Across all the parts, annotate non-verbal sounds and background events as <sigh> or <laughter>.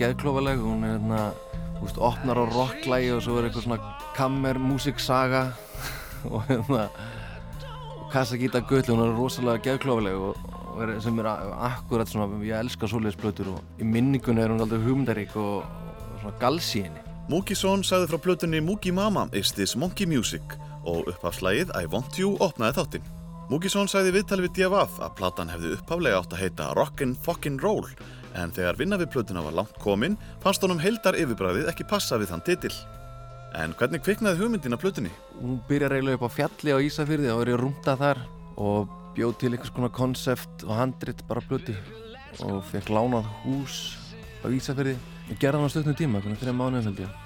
geðklofaleg hún er hérna, þú veist, opnar á rocklægi og svo er eitthvað svona kammer músiksaga <laughs> og hérna kassagíta gull, hún er rosalega geðklofaleg og, og er, sem er akkurat svona, ég elska svoleiðisplötur og í minningunni er hún aldrei hugmyndarík og, og svona galsi henni. Múkisson sagði frá plötunni Múki Mama is this monkey music? Og upphafslægið I Want You opnaði þáttinn. Múkisson sagði í viðtali við Diavaf að platan hefði upphaflega átt að heita Rockin' Fuckin' Roll en þegar vinna við plötuna var langt komin fannst honum heldar yfirbræðið ekki passa við þann titil. En hvernig kviknaði hugmyndin af plötunni? hún byrjar eiginlega upp á fjalli á Ísafyrði og er ég rúmta þar og bjóð til einhvers konar konsept og handrit bara blötu og fekk lánað hús á Ísafyrði og gerði hann á stöðnum tíma, hvernig þreja mánuðum held ég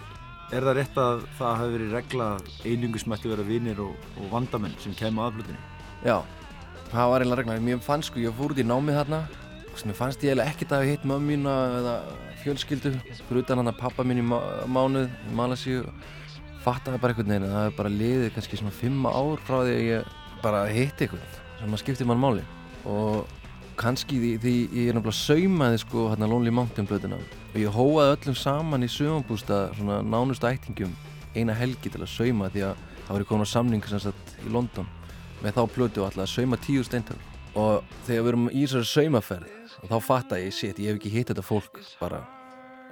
Er það rétt að það hafi verið regla að einungus mætti vera vinir og, og vandamenn sem kemur að flutinni? Já, það var eiginlega regla mér fannst sko, ég fór út í námið þarna mér fannst ég eiginlega ekkert að hafa hitt mömmu mína eða fjölskyldu fyrir utan hann að pappa mín í má mánuð í Malasíu. Fattaði bara einhvern veginn að það hefur bara liðið kannski svona fimm ár frá því að ég bara hitti einhvern sem að skipti mann máli. Og kannski því, því ég er náttúrulega saumaði sko hérna Lonely Mountain blöðuna og ég hóaði öllum saman í sögumbústa svona nánustu ættingum eina helgi til að sauma því að það var komin á samning sem sagt í London. Með þá plötu og alltaf sauma tíu steintal og þegar við erum í þessari saumaferð þá fatta ég, shit, ég hef ekki hitt þetta fólk bara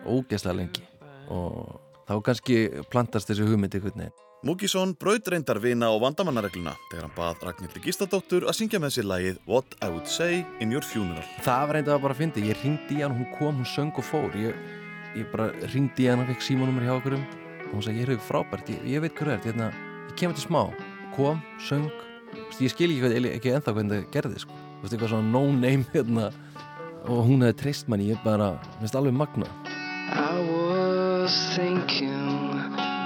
ógeðslega lengi. Og þá kannski plantast þessi hugmynd einhvern veginn. Múkisson braut reyndar vina og vandamannaregluna þegar hann bað Ragnhildi Gísladóttur að syngja með sér lagið What I Would Say in Your Funeral. það var reyndað að bara fyndi, ég ringdi í hann hún kom, hún söng og fór. Ég, ég bara ringdi í hann og fekk símanúmer hjá okkurum og hún sagði, ég er auðvitað frábært, ég, ég veit hvað er hérna, ég kemur til smá. Kom, söng. Ég skil ekki, ekki ennþá hvernig það gerði sko. Eitthvað svona no name hérna, og hún hefði treyst manni, ég bara minnst alveg magna I was thinking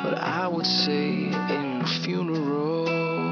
what I would say in your funeral.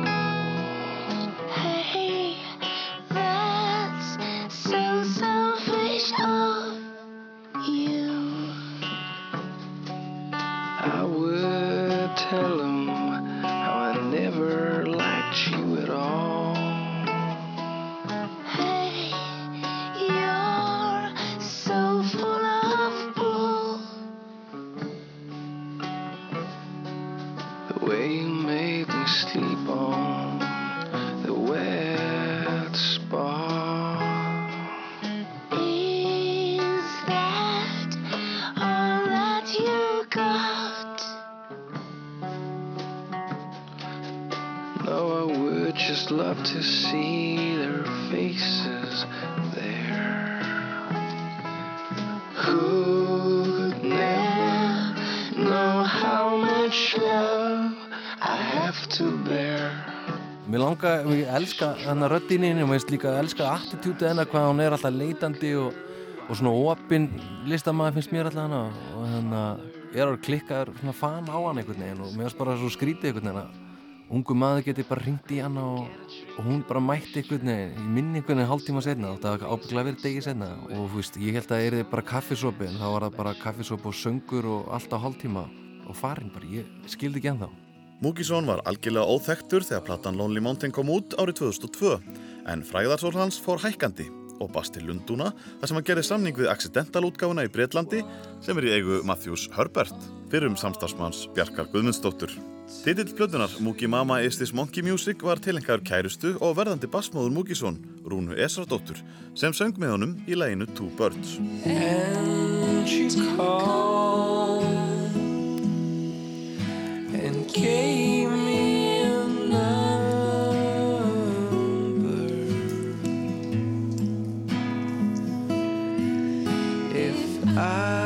Elska hennar röddinni og mér finnst líka að elska attitútið hennar hvað hún er alltaf leitandi og, og svona opinn listamæði finnst mér alltaf hana. Og þannig að ég er að klikka svona fan á hann einhvern veginn og mér finnst bara svo skrítið einhvern veginn að ungu maður geti bara ringt í hana og, og hún bara mætti einhvern veginn í minni einhvern veginn hálftíma setna þetta var ábygglega verið degi setna og þú veist, ég held að það er bara kaffisopi en þá var það bara kaffisopi og söngur og allt á hálftíma og farin bara, ég skildi ekki ennþá Múkisson var algjörlega óþektur þegar platan Lonely Mountain kom út árið 2002 en fræðarsól hans fór hækkandi og bast til Lundúna þar sem hann gerði samning við Accidental útgáfuna í Breitlandi sem er í eigu Matthews Herbert, fyrrum samstagsmanns Bjarkar Guðmundsdóttur. Titill plötunar Mookie Mama Is This Monkey Music var tilengar kærustu og verðandi bassmóður Mookie-són, Rúnu Esradóttur, sem söng með honum í læginu Two Birds. And she called and gave me a number. If I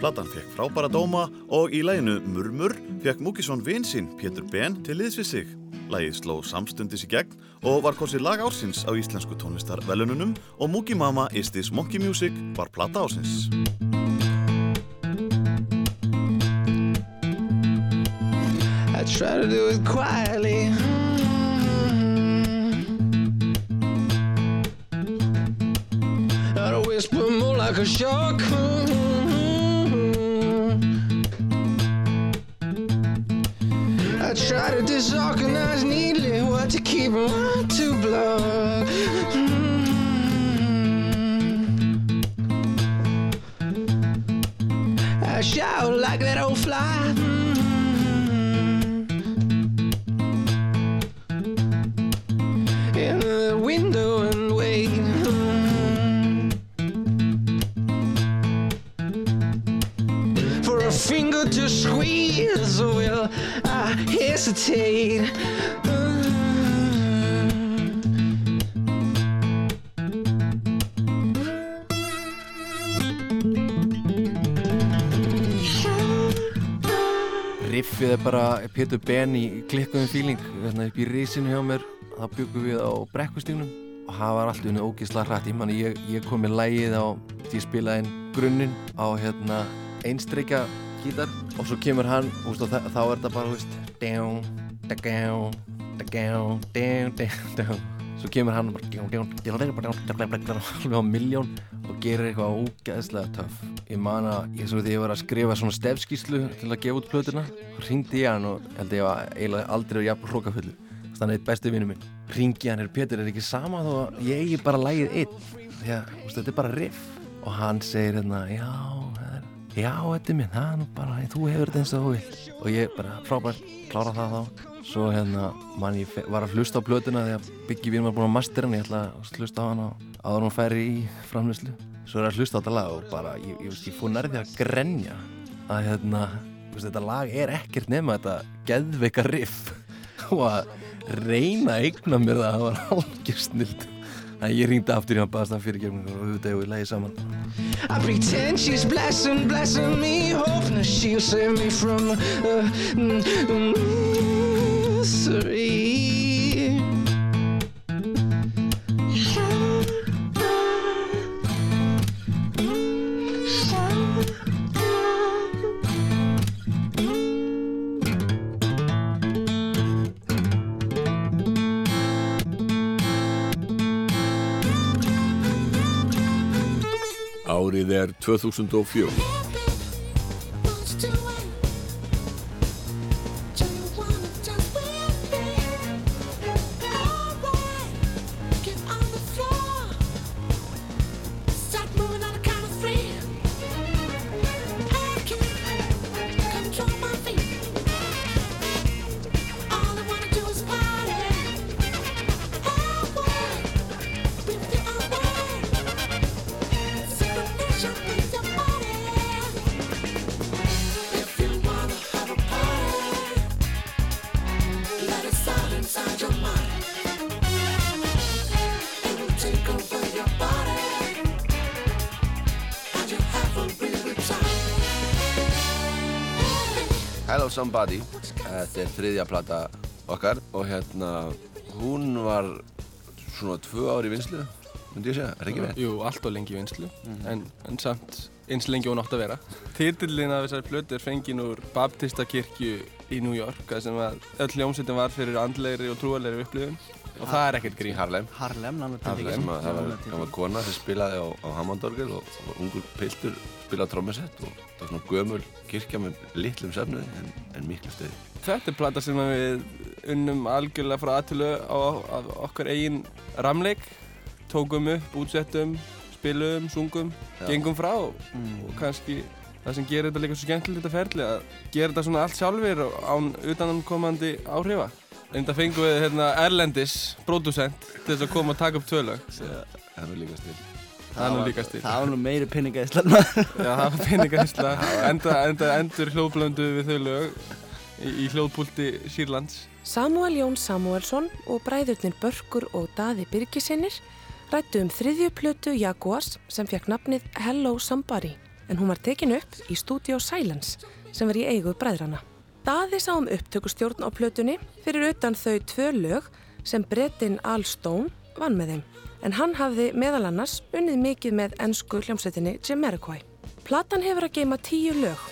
Platan fekk frábæra dóma og í læginu Murmur fekk Mookie-són vin sinn Pétur Ben til liðs við sig. Lægið sló samstundis í gegn og var kosið lag ársins á íslensku tónlistarvelununum og Mookie Mama Is This Monkey Music var plata ársins. I try to do it quietly. Not a whisper, more like a shock. I Pétur Ben í klikkuðum fíling hérna upp í risinu hjá mér. Þá byggum við á brekkustígnum og það var allt unni ógisla hrætt ég, ég, ég kom með lægið á ég spilaði inn grunninn á hérna einstreikja gítar og svo kemur hann og þá er þetta bara down, down, down, down, down svo kemur hann og bara miljón og gerir eitthvað ógeðslega töff ég man að ég svo því ég var að skrifa svona stefskíslu til að gefa út plötuna ringdi ég hann og held ég að eiginlega aldrei á jafn hrókafullu þannig eitt besti vinnu minn ringi hann er Pétur er ekki sama þó að ég eigi bara lægið einn því að þetta er bara riff og hann segir hérna já, er, já þetta er minn það er nú bara, þú hefur þetta eins og þú vilt og ég bara frábært klára það þá svo hérna man ég var að hlusta á plötuna því að Biggi Vín var búin að mastera hann ég ætla að hlusta á hann á áður en hún færi í framlýslu svo er að hlusta á þetta lag og bara ég, ég, ég fór nærði að grenja að hérna veist, þetta lag er ekkert nema þetta geðveika riff <laughs> og að reyna að eigna mér það það var algjör snild Þannig að ég ringdi aftur í hann baðast hann fyrir gefningur og auðvitað við lægið saman. I pretend she's blessing, blessing me, hoping that she'll save me from uh, mm, mm, misery. Árið er 2004. Hello Somebody Þetta er þriðja plata okkar og hérna hún var svona tvö ári í vinslu myndi ég segja, er ekki veit? Jú, allt og lengi í vinslu, en, en samt eins lengi hún átt að vera. Titillin af þessari plötu er fengin úr Baptistakirkju í New York, sem að öll hljómsveitin var fyrir andlegri og trúalegri upplifun og það er ekkert grín. Harlem Harlem, náttúrulega Það var, var, kona sem spilaði á, á Hammondorgel og, og ungur piltur spilaði trommusett og það var svona gömul kirkja með litlum söfnuði en, en miklu stöði. Þetta er plata sem að við unnum algjörlega frá aðtölu á, á okkar eigin ramleik, tókum upp, útsettum, spilum, sungum, Já. gengum frá og kannski það sem gerir þetta líka svo skemmtilegt þetta ferli að gera þetta svona allt sjálfur og án utanankomandi áhrifa. En þetta fengum við hérna, Erlendis, pródusent, til þess að koma og taka upp tvö lög. Það er nú líka stil. Það er nú líka stil. Það var nú meiri pinningaðislan maður. Já, það var peningahisla. <laughs> Enda, enda endur hljóðblöndu við þau lög í, í hljóðpúlti Sýrlands. Samuel Jón Samuelsson og bræðurnir Börkur og Daði Birgisinir rættu um þriðju plötu Jaguars sem fekk nafnið Hello Somebody en hún var tekin upp í Studio Silence sem var í eigu bræðrana. Daði sá um upptökustjórn á plötunni fyrir utan þau tvö lög sem brettin Al Stone vann með þeim en hann hafði meðal annars unnið mikið með ennsku hljómsveitinni Jamiroquai. Platan hefur að geima tíu lög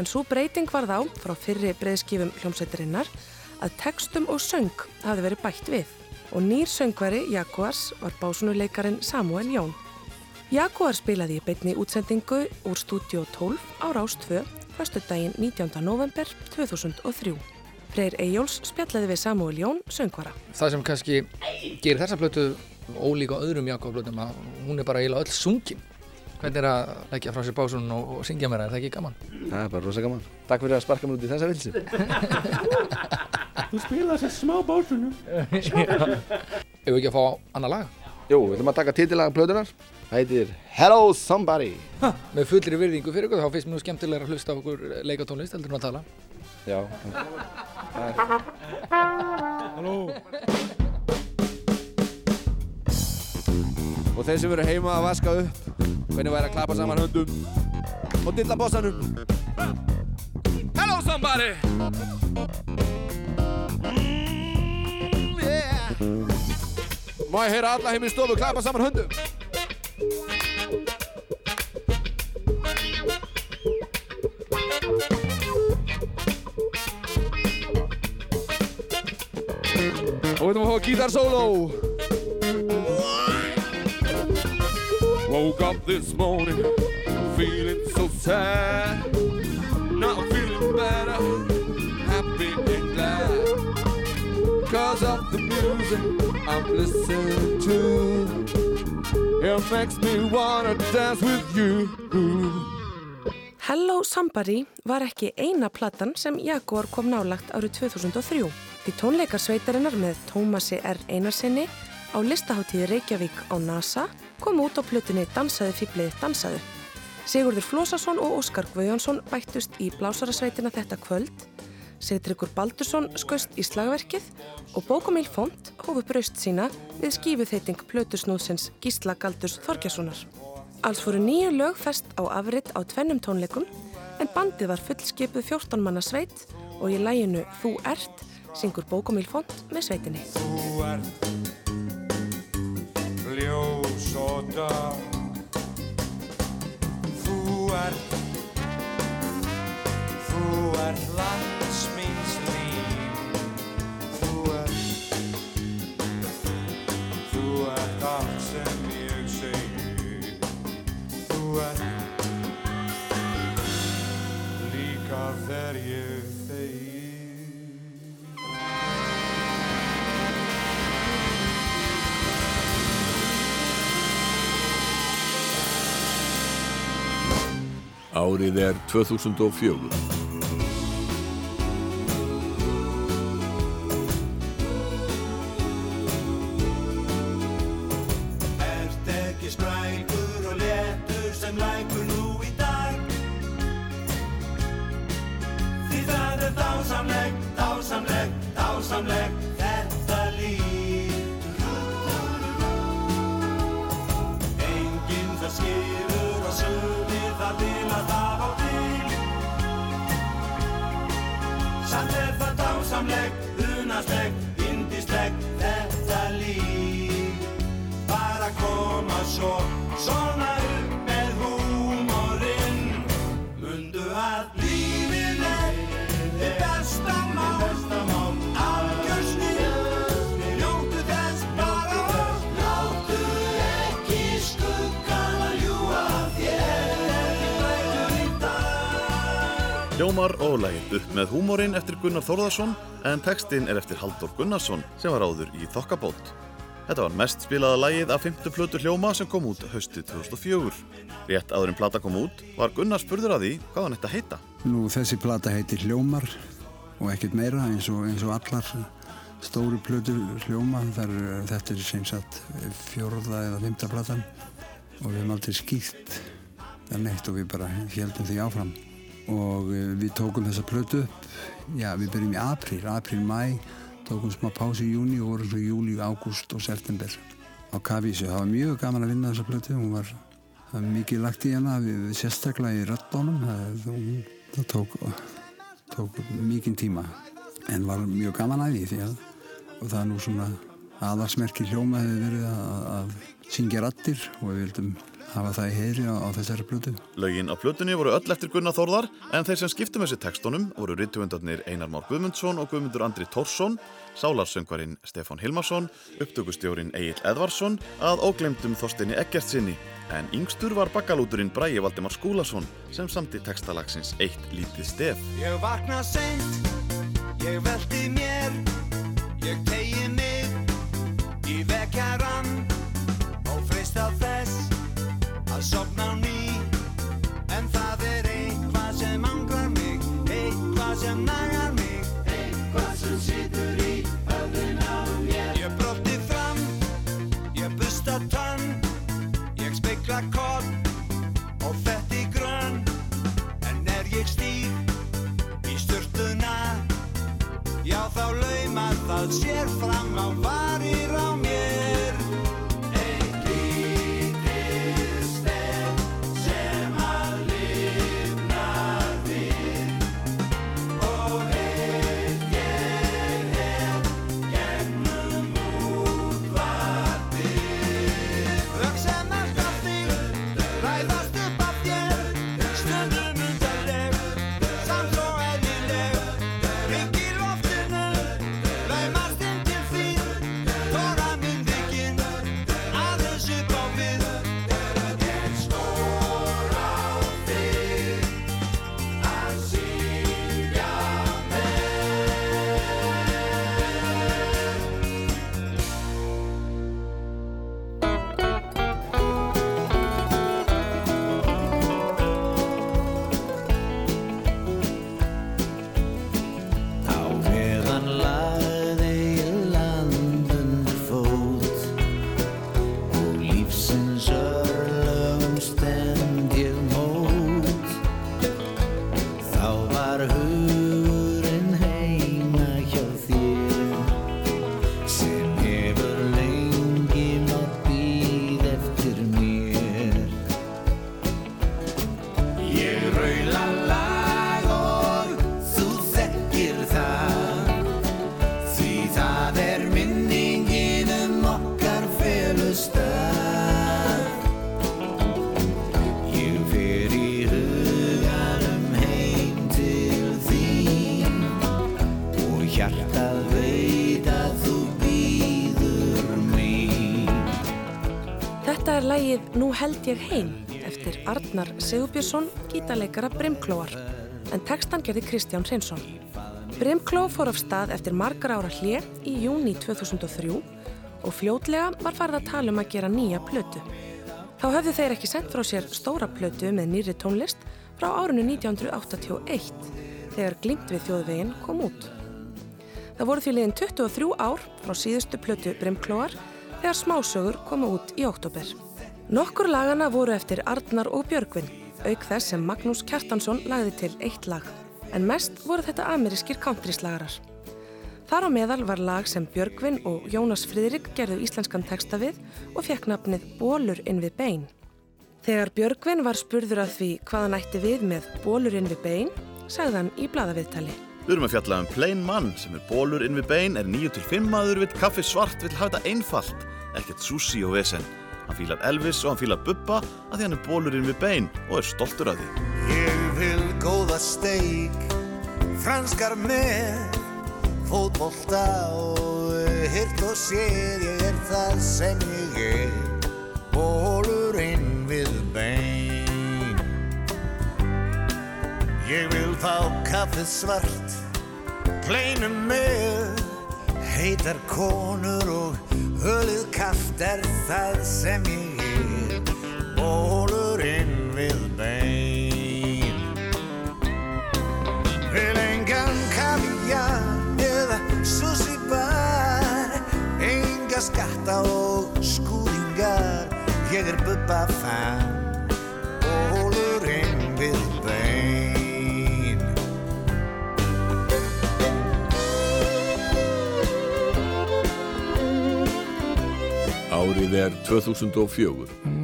en svo breyting var þá frá fyrri breyðskifum hljómsveitarinnar að textum og söng hafði verið bætt við og nýr söngveri Jaguars var básunuleikarin Samuel Jón. Jaguar spilaði í beinni útsendingu úr Studio 12 á Rás 2 föstudaginn 19. november 2003. Freyr Eyjóls spjallaði við Samuel Jón söngvara. það sem kannski gerir þessa plötu ólíka öðrum Jakob-plötum að hún er bara eiginlega öll sungin hvernig er að leggja frá sér básun og, og syngja mér, er það ekki gaman? Það er bara rosa gaman. Takk fyrir að sparka mér út í þessa vilsi. Þú spilaði sér smá básunum. <laughs> Ef við ekki að fá annað lag Jú, við ætlum að taka titillaga plötunar. Heitir Hello Somebody. með fullri virðingu fyrir ykkur þá finnst mér nú skemmtilega að hlusta á okkur leikatónlist heldur en að tala Já. Og þeir sem eru heima að vaska upp, hvernig væri að klappa saman höndum og dilla bossanum. Hello somebody! Mm, yeah. Má ég heyra alla heim í stofu klappa saman höndum? Og við ætlum að fá gítar solo. Woke up this morning feeling so sad. Now I'm feeling better, happy and glad. Cause of the music I'm listening to. It makes me wanna dance with you. Hello Somebody var ekki eina platan sem Jaguar kom nálagt árið 2003. Því tónleikarsveitarinnar með Tómasi R. Einarsinni á listaháttíði Reykjavík á NASA kom út á plötunni Dansaði fýblið dansaðu. Sigurður Flósason og Óskar Guðjónsson bættust í blásarasveitina þetta kvöld. Sigtryggur Baldursson skust í slagverkið og Bókumíl Font hófu braust sína við skífuþeiting plötusnúðsins Gísla Galdurs Þorgjasonar. Alls fóru nýju lög fest á afritt á tvennum tónleikum en bandið var fullskipuð 14 manna sveit og í læginu Þú ert syngur Bókumíl Font með sveitinni. Þú ert ljós og dag Þú ert Þú ert lands Árið er 2004. Gunnar Þórðarsson en textin er eftir Halldór Gunnarsson sem var áður í Þokkabót. Þetta var mest spilaða lagið af 5. plötu hljóma sem kom út haustið 2004. Rétt áður en plata kom út var Gunnar spurður að því hvað hann ætti að heita. Nú þessi plata heitir Hljómar og ekkert meira eins og, eins og allar stóru plötu hljóma. Þar, þetta er sem sagt fjórða eða fymta platan og við hefum aldrei skýrt það neitt og við bara heldum því áfram. Og eh, við tókum þessa plötu upp, já við byrjum í april, april, mæ, tókum smá pási í júni og vorum svo júli, ágúst og september á Kavísu. Það var mjög gaman að vinna þessa plötu, hún var það var mikið lagt í hana, við, sérstaklega í röddónum, það, það tók, tók mikið tíma en var mjög gaman að því að og það er nú svona aðarsmerki hljóma hefur verið að, að syngja rattir og við vildum hafa það í heyri á, á þessari plötu. Lögin á plötunni voru öll eftir Gunnar Þórðar en þeir sem skiptum þessi textunum voru rittuvendarnir Einar Már Guðmundsson og Guðmundur Andri Tórsson, sálarsöngvarinn Stefán Hilmarsson, upptökustjórin Egil Edvarsson að óglemdum Þorstinni Eggertsinni en yngstur var bakkalúturinn Bræi Valdimar Skúlason sem samti textalagsins Eitt lítið stef. Ég vakna seint, ég velti mér, Nú held ég heim eftir Arnar Sigurbjörnsson, gítarleikara Brimklóar, en textan gerði Kristján Hreinsson. Brimkló fór af stað eftir margar ára hlje í júni 2003 og fljótlega var farið að tala um að gera nýja plötu. Þá höfðu þeir ekki sendt frá sér stóra plötu með nýri tónlist frá árinu 1981 þegar Glimt við þjóðveginn kom út. Það voru því liðin 23 ár frá síðustu plötu Brimklóar þegar smásögur komu út í oktober. Nokkur lagana voru eftir Arnar og Björgvin, auk þess sem Magnús Kjartansson lagði til eitt lag, en mest voru þetta amerískir countryslagarar. Þar á meðal var lag sem Björgvin og Jónas Friðrik gerðu íslenskan texta við og fekk nafnið Bólur inn við bein. Þegar Björgvin var spurður að því hvað hann ætti við með Bólur inn við bein, sagði hann í bladaviðtali. Við erum að fjalla um Plain Mann sem er bólur inn við bein, er 9-5 maður, vill kaffi svart, vill hafa þetta einfalt, ekkert sushi og vesen. Hann fílar Elvis og hann fílar Bubba að því hann er bólur inn við bein og er stoltur af því. Ég vil góða steik, franskar með, fótbolta og hirt og séð, ég er það sem ég er, bólur inn við bein. Ég vil fá kaffið svart, pleinum með, heitar konur og hölið kaft er það sem ég er, bólur Árið er 2004.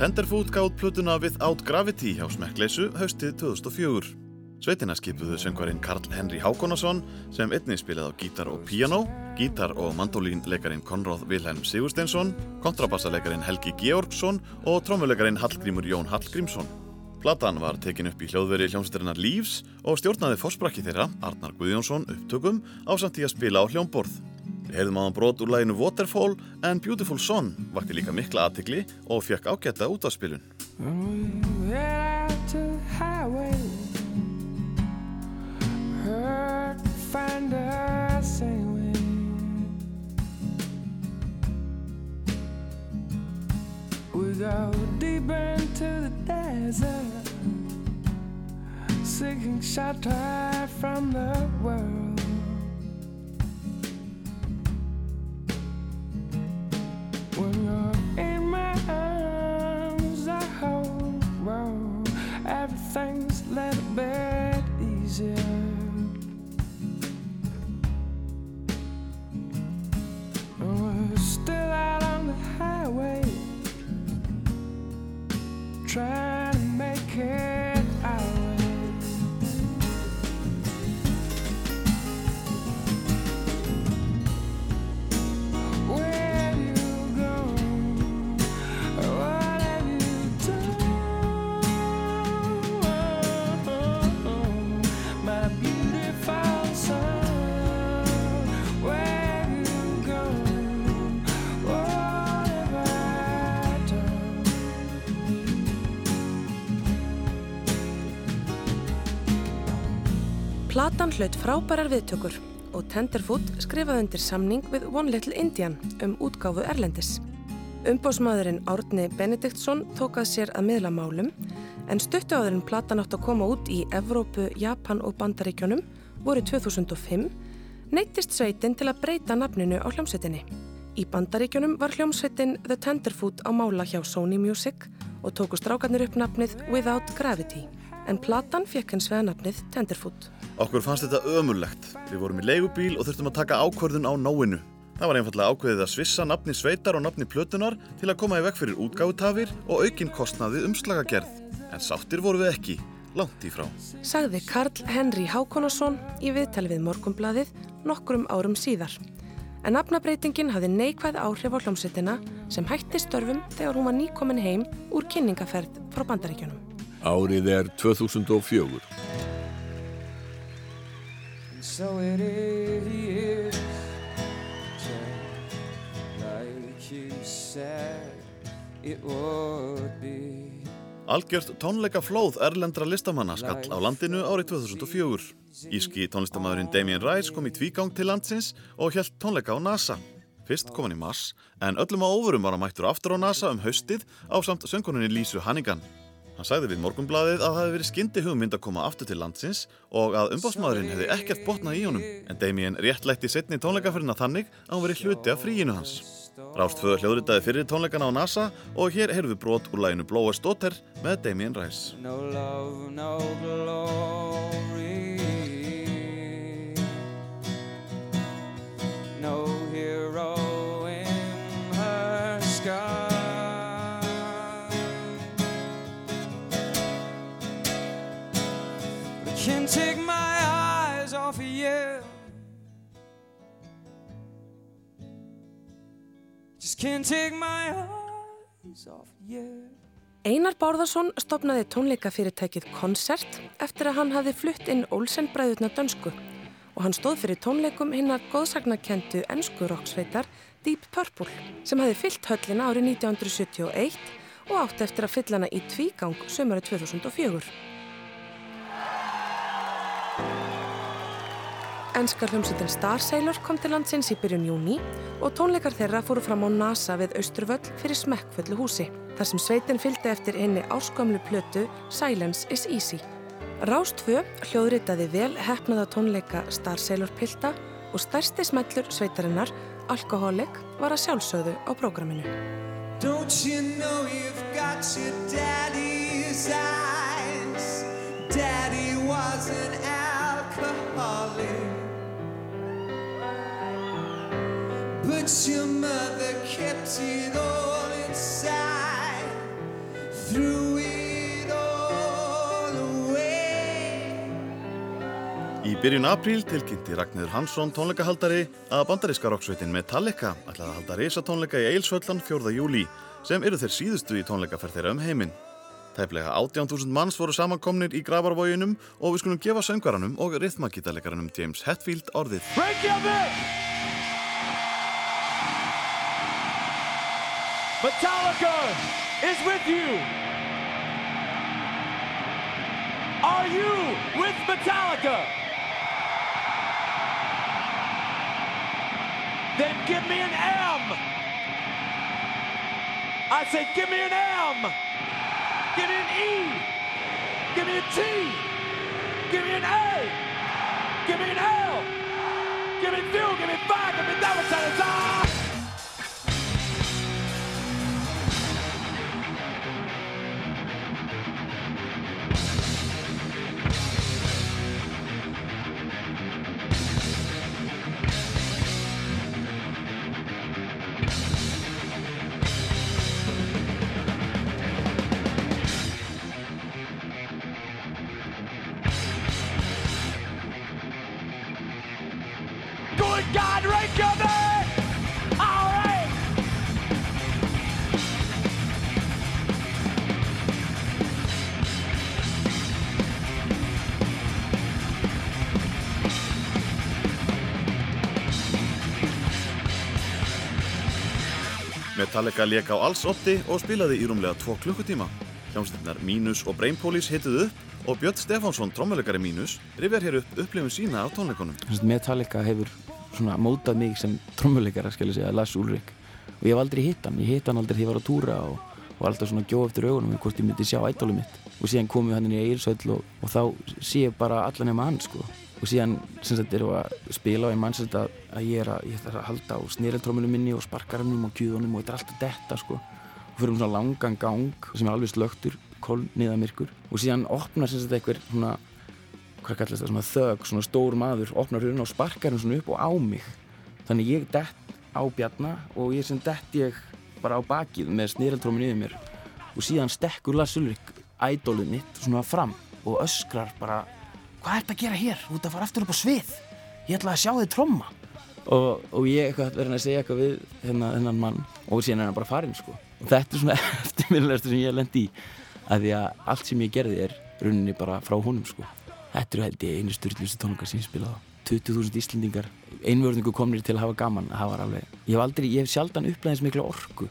Tenderfoot gátt plötuna Without Gravity hjá Smekkleysu haustið 2004. Sveitina skipuðu söngvarinn Karl Henry Hákonason sem einnig spilaði á gítar og piano, gítar og mandolínleikarin Konráð Vilhelm Sigursteinsson, kontrabassaleikarin Helgi Georgsson og trommuleikarin Hallgrímur Jón Hallgrímsson. Platan var tekin upp í hljóðveri hljómsveitarinnar Leaves og stjórnaði fórsprakki þeirra, Arnar Guðjónsson, upptökum á samt í að spila á hljómborð. Við heyrðum á hann brot úr læginu Waterfall en Beautiful Son vakti líka mikla aðtikli og fekk ágæta út af spilun. Seeking shelter from the world. When you're in my arms, I. Everything's a little bit easier. We're still out on the highway, trying to make it Platan hlaut frábærar viðtökur og Tenderfoot skrifaði undir samning við One Little Indian um útgáfu Erlendis. Umbósmaðurinn Árni Benediktsson tók að sér að miðla málum en stuttu áður en platan átt að koma út í Evrópu, Japan og Bandaríkjónum voru 2005 neyttist sveitin til að breyta nafninu á hljómsveitinni. Í Bandaríkjónum var hljómsveitin The Tenderfoot á mála hjá Sony Music og tóku strákarnir upp nafnið Without Gravity en platan fekk hins vegar nafnið Tenderfoot. Okkur fannst þetta ömurlegt. Við vorum í leigubíl og þurftum að taka ákvörðun á nóinu. Það var einfallega ákveðið að svissa nafni sveitar og nafni plötunar til að koma í vekk fyrir útgáfutafir og aukin kostnaði umslagagerð. En sáttir voru við ekki, langt í frá. Sagði Karl Henry Hákonason í viðtali við Morgunbladið nokkrum árum síðar. en nafnabreitingin hafði neikvæð áhrif á hljómsveitina sem hætti störfum þegar hún var nýkomin heim úr kynningaferð frá bandaríkjunum. Árið er 2004. So it is just like you said it would be. Algjört tónleikaflóð erlendra listamanna skall á landinu árið 2004. Íski tónlistamæðurinn Damien Rice kom í tvígang til landsins og hjælt tónleika á NASA. Fyrst kom hann í mars, en öllum á óvörum var hann mættur aftur á NASA um haustið á samt sönguninni Lísu Hannigan. Hann sagði við morgunbladið að það hefði verið skyndi hugmynd að koma aftur til landsins og að umbásmaðurinn hefði ekkert botnað í honum, en Damien réttlætti setni tónleikaferðina þannig að hann verið hluti af fríinu hans. Rást föður hljóðritaði fyrir tónleikana á NASA og hér heyrðum við brot úr læginu Blowers Daughter með Damien Rice. No love, no glory. No hero can't take my eyes off of you. Just can't take my eyes off of you. Einar Bárðarsson stopnaði tónleikafyrirtækið Concert eftir að hann hafði flutt inn Olsen bræðurna dönsku og hann stóð fyrir tónleikum hinnar góðsagnakendu ennsku roksveitar Deep Purple sem hafði fyllt höllina árið 1971 og átti eftir að fylla hana í tvígang sömari 2004. Ennska hljómsveitin Star Sailor kom til landsins í byrjun júni og tónleikar þeirra fóru fram á NASA við Austurvöll fyrir smekkfullu húsi, þar sem sveitin fylgdi eftir henni áskömmlu plötu Silence is Easy. Rást 2 hljóðritaði vel hefnaða tónleika Star Sailor Pilta og stærsti smellur sveitarinnar, Alcoholic, var að sjálfsögðu á prógraminu. Don't you know you've got your daddy's eyes? Daddy was an But your mother kept it all inside. Threw it all away. Í byrjun apríl tilkynnti Ragnir Hansson tónleikahaldari að bandaríska roksveitin Metallica ætlaði að halda risatónleika í Eilsvöllan 4. júli sem eru þeir síðustu í tónleikaferð þeirra um heiminn. Tæplega 18.000 manns voru samankomnir í gravarvóginum og við skulum gefa söngvaranum og rithmakítalegaranum James Hetfield orðið. Reykjavík! Metallica is with you. Are you with Metallica? Then give me an M. I say, give me an M. Give me an E. Give me a T. Give me an A. Give me an L. Give me two. Give me five. Give me double tennis. Metallica lék á alls otti og spilaði í rúmlega 2 klukkutíma. Hljómsveitinnar Minus og Brain Police hituðu upp og Björn Stefánsson, trommuleikari Minus, rifjar hér upp upplifun sína af að Metallica hefur svona mótað mig sem trommuleikara, skal ég segja, Lars Ulrik og ég hef aldrei hitt hann, ég hitt hann aldrei þegar ég var á túra og, og alltaf svona gjóð eftir augunum hvort ég myndi sjá ædólu mitt. Og síðan komum við hann inn í Eirsöll og, og þá sé ég bara allan nema hann sko og síðan sem sagt erum við að spila og ég manns þetta að ég er að, ég þarf að halda á snireltróminu minni og sparkarannum og kjúðunum og þetta er alltaf detta sko. Og fyrir um svona langan gang sem er alveg slögtur, kolniðamirkur og síðan opnar sem sagt einhver svona hvað kallast það, svona þög, svona stór maður opnar hurðina og sparkar hann svona upp og á mig. Þannig ég dett á bjarna og ég sem dett ég bara á bakið með snireltróminu yfir mér. Og síðan stekkur Lars Ulrik ædólið mitt svona fram og öskrar bara hvað ert að gera hér? Þú ert að fara aftur upp á svið. Ég ætla að sjá þig tromma. Og, og ég verið að segja eitthvað við hérna, þennan mann. Og síðan er hann bara farinn sko. og þetta er svona <laughs> eftirminnilegstu sem ég lendi í. Að því að allt sem ég gerði er rauninni bara frá honum sko. þetta eru held ég einu styrlustu tónleikar sem ég spilaði á. 20.000 Íslendingar einvörðingu komnir til að hafa gaman. Það var alveg, ég hef aldrei, ég hef sjaldan upplæðins mikla orku.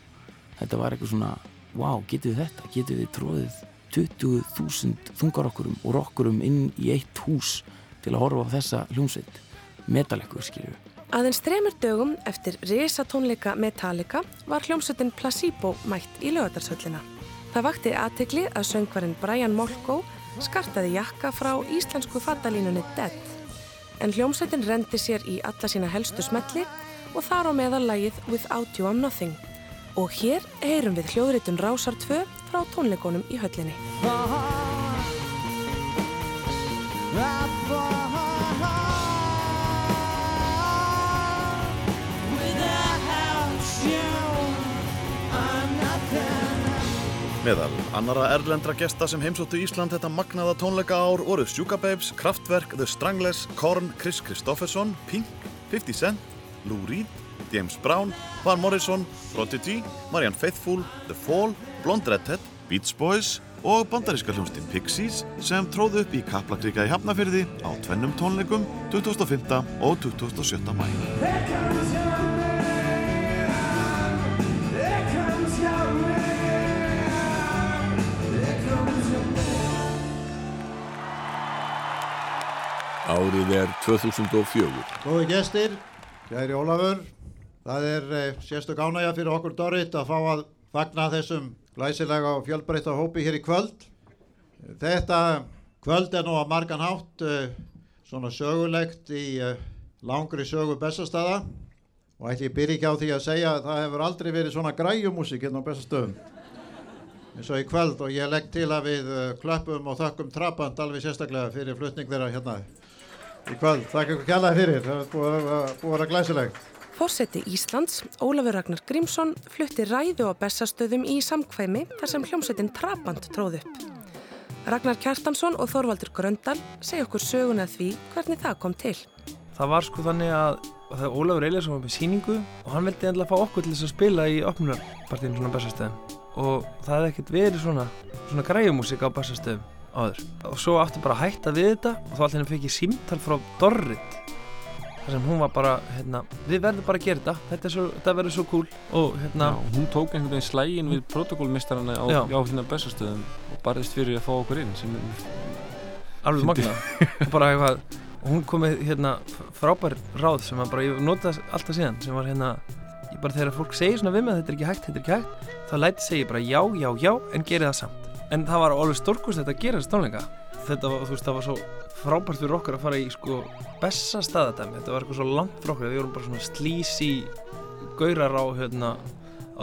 Þetta var eitthvað svona wow, getur við þetta, getur við tróðið 20.000 þungarokkurum og rokkurum inn í eitt hús til að horfa á þessa hljómsveit metalekkur skilju Aðeins þremur dögum eftir risatónleika Metallica var hljómsveitin Placebo mætt í lögadarsöllina. Það vakti aðtegli að söngvarinn Brian Molko skartaði jakka frá íslensku fattalínunni Dead. En hljómsveitin rendi sér í alla sína helstu smetli og þar á meðal lagið Without You I'm Nothing. Og hér heyrum við hljóðritun Rásar 2 frá tónleikonum í höllinni. Meðal annara erlendra gesta sem heimsóttu Ísland þetta magnaða tónleika ár voru Sjúkababes, Kraftwerk, The Stranglers, Korn, Chris Kristofferson, Pink, 50 Cent, Lou Reed, James Brown, Van Morrison, Prodigy, Marianne Faithfull, The Fall, Blonde Redhead, Beach Boys og bandaríska hljómsdyn Pixies sem tróðu upp í Kaplakrika í Hafnafyrði á tvennum tónleikum 2005. og 2007. mæ. Árið er 2004. Góði gestir, kæri Ólafur, það er eh, sérstök ánægja fyrir okkur Dorrit að fá að fagna þessum glæsilega og fjölbreytta hópi hér í kvöld. Þetta kvöld er nú að margan hátt eh, svona sögulegt í eh, langri sögu Bessastada og ætli ég byrja ekki á því að segja að það hefur aldrei verið svona græjumúsík hérna á Bessastöðum eins og í kvöld og ég legg til að við eh, klöppum og þökkum Trabant alveg sérstaklega fyrir flutning þeirra hérna í kvöld. Þakka ykkur kjallaði fyrir, það er búið að, vera glæsileg. Fórseti Íslands, Ólafur Ragnar Grímsson, flutti ræðu á Bessastöðum í samkvæmi þar sem hljómsveitin Trabant tróð upp. Ragnar Kjartansson og Þorvaldur Gröndal segja okkur söguna því hvernig það kom til. Það var sko þannig að það er Ólafur Eliasson var með síningu og hann veldi endla að fá okkur til þess að spila í opnunarpartíðin svona Bessastöðum og það hefði ekkert verið svona, svona græjumúsík á Bessastöðum áður og svo átti bara hætta við þetta og þá allir fekk ég símtal frá Dorrit þar sem hún var bara hérna, við verðum bara að gera þetta. Þetta, svo, þetta verður svo cool. Og hérna Já, hún tók einhvern veginn slægin við protokólmistarana á, á hérna bestastöðum og barðist fyrir að fá okkur inn sem alveg magna og bara eitthvað hún kom með hérna frábær ráð sem að bara ég nota alltaf síðan sem var hérna ég bara þegar fólk segir svona við mig að þetta er ekki hægt, þetta er ekki hægt þá læti segja bara já, já, já en geri það samt. En það var alveg stórkust þetta að gera þetta frábært fyrir okkur að fara í sko besta staðadæmi þetta var eitthvað svo langt frá okkur við vorum bara svona slísi gaurar á hérna á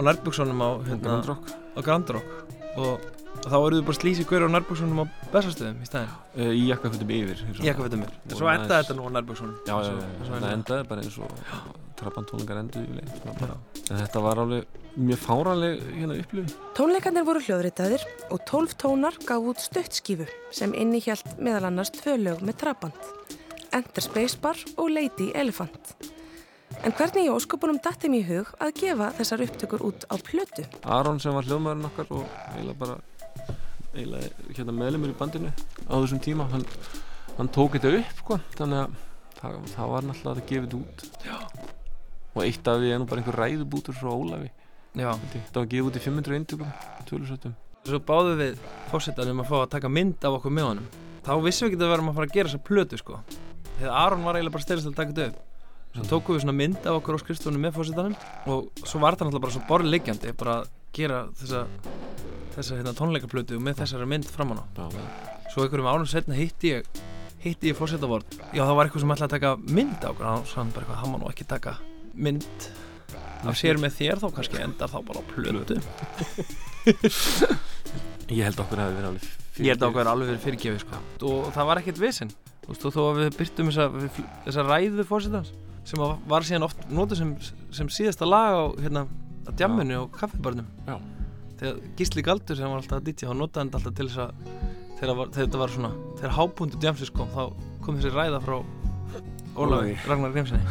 á hérna Grand Rock. á Grand Rock og, og þá eruðu bara slísi gaurar á nærbuksunum á bestastöðum í staðin uh, í jakkafötum yfir í jakkafötum yfir. En svo endaði þetta nú á nærbuksunum já, já, já, það endaði bara eins og trappantónleikar enduði en þetta var alveg mjög fáranleg hérna upplifun. Tónleikarnir voru hljóðritaðir og 12 tónar gaf út stuttskífu sem innihjalt meðal annars tvö lög með trabant, Enter Spacebar og Lady Elephant. En hvernig í ósköpunum dætti mér í hug að gefa þessar upptökur út á plötu? Aron sem var hljóðmaðurinn okkar og eiginlega bara eiginlega hérna meðlumur í bandinu á þessum tíma hann, hann tók þetta upp sko þannig að það, það var náttúrulega að gefa þetta út. Já. og eitt af því er nú bara einhver ræðubútur frá Ólafi. Já. það var gefið út í 500 eintökum tölusötum Svo báðum við fórsetanum að fá að taka mynd af okkur með honum. Þá vissum við ekki að við varum að fara að gera þessa plötu sko. Þegar Aron var eiginlega bara styrst að taka þetta upp. Svo tókum við svona mynd af okkur á skrifstofunum með fórsetanum og svo var það náttúrulega bara svo borð liggjandi bara að gera þessa þessa hérna, tónleikaplötu með þessari mynd framan á svo einhverjum ánum setna hitti ég hitti ég fórsetavort já það var eitthvað sem ætlaði að taka mynd á okkur. Og hann bara eitthvað, hann má nú ekki taka mynd af sér með þér þá kannski endar þá bara plötu. <laughs> Ég held okkur að það hefði verið alveg Ég held að okkur er alveg verið fyrirgefið sko. og það var ekkert vissin þú veist, og þó að við byrtum þessa, þessa ræðu fórsetans sem var síðan oft notuð sem, sem síðasta lag á hérna, djamminu og kaffibarnum Já. Þegar Gísli Galdur sem var alltaf að ditja þá notaði hann alltaf til þess að þegar, var, þegar þetta var svona, þegar hápundu djamsins kom þá kom þessi ræða frá Ólafi. Ragnar Grímsinni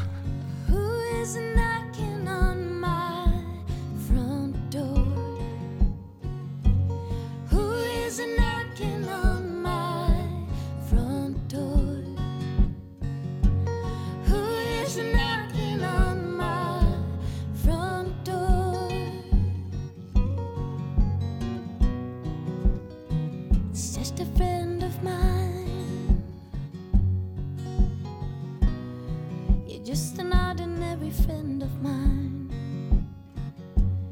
ordinary friend of mine.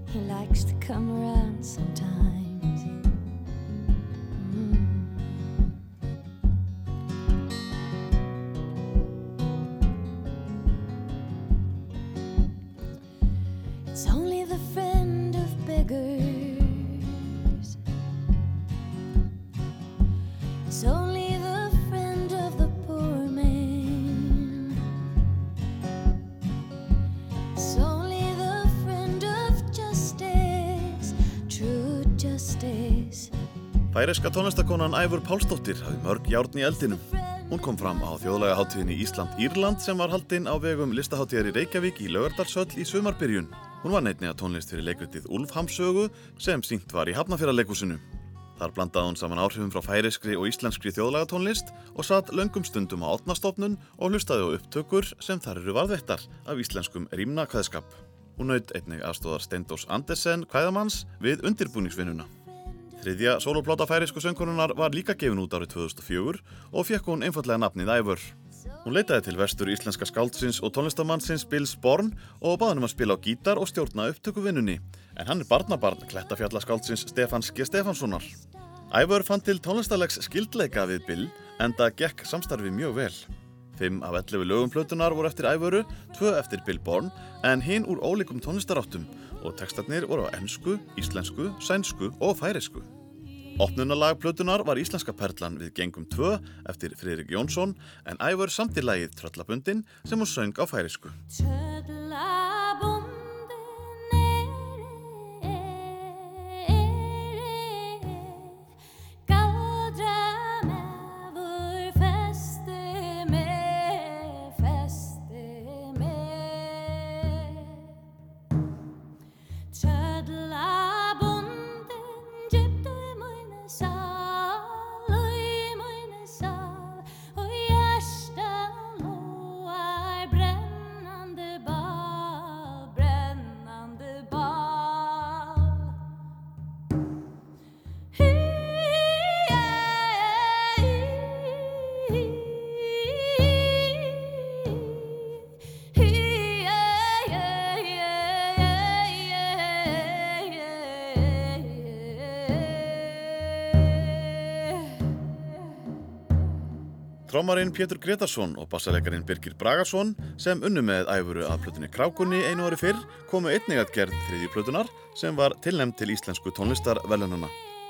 He likes to come around sometimes. Mm. It's only the friend of beggars. Færiska tónlistakonan Æfur Pálsdóttir hafði mörg járn í eldinum. Hún kom fram á þjóðlega hátíðinni Ísland-Írland sem var haldinn á vegum listaháttíðar í Reykjavík í Laugardalshöll í sumarbyrjun. Hún var neittni að tónlist fyrir leikritið Úlfhamsögu sem sínt var í Hafnafjörðarleikusinu. Þar blandaði hún saman áhrifum frá færiskri og íslenskri þjóðlega tónlist og satt löngum stundum á átnastofnun og hlustaði á upptökur sem þar eru varðveittar af íslenskum rýmna kveðskap. Hún naut einnig aðstóðar Steindós Andersen kvæðamanns við undirbúningsvinnuna. Þriðja sólopláta færisku söngkonunar var líka gefin út árið 2004 og fekk hún einfallega nafnið Ævör. Hún leitaði til vestur íslenska skáldsins og tónlistamannsins Bills Born og baði hann um að spila á gítar og stjórna upptökuvinnunni. En hann er barnabarn klettafjallaskáldsins Stefans G. Stefanssonar. Ævör fann til tónlistalegs skildleika við Bill en það gekk samstarfi mjög vel. Fimm af 11 lögum plötunar voru eftir Ævöru, tvö eftir Bill Born en hinn úr ólíkum tónlistaráttum og textarnir voru á ennsku, íslensku, sænsku og færisku. Opnunalag plötunar var íslenska perlan við Gengum 2 eftir Friðrik Jónsson en Ævör samt í lagið Tröllabundin sem hún söng á færisku. Brennande Trómarinn Pétur Gretarsson og bassalegarinn Birgir Bragarsson sem unnu með æfuru að plötunni Krákunni einu ári fyrr komu einnig að gerð þriðju plötunar sem var tilnæmt til íslensku tónlistarvelununa.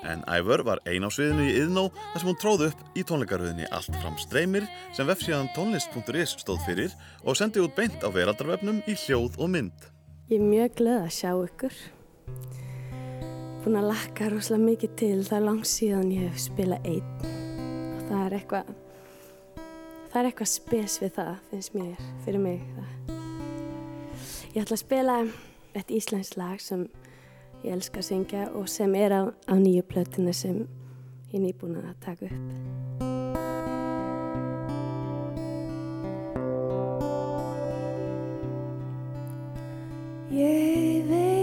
En Ævör var ein á sviðinu í Iðnó þar sem hún tróð upp í tónleikaröðinni Allt fram streymir sem vefsíðan tónlist.is stóð fyrir og sendi út beint á veraldarvefnum í hljóð og mynd. Ég er mjög glöð að sjá ykkur. Búin að lakka rosalega mikið til það er langt síðan ég hef spilað einn. Og það er eitthvað, það er eitthvað spes við það, finnst mér, fyrir mig. Það. Ég ætla að spila eitt íslensk lag sem ég elska að syngja og sem er á, á nýju plötinu sem ég er nýbúin að taka upp. Ég veit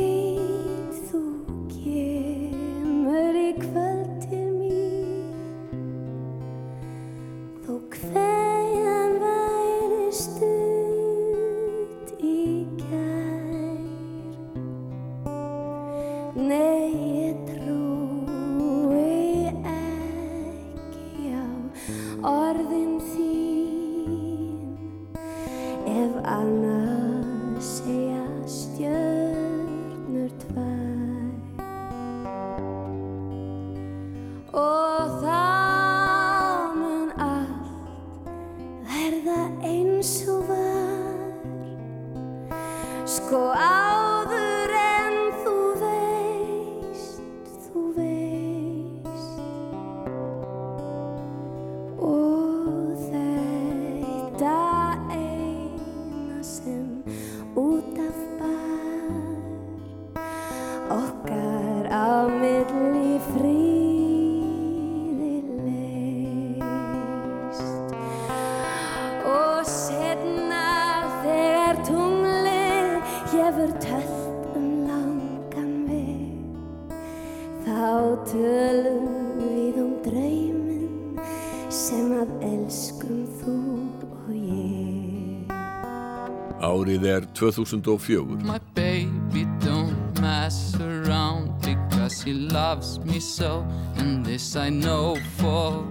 2004. My baby don't mess around because he loves me so, and this I know for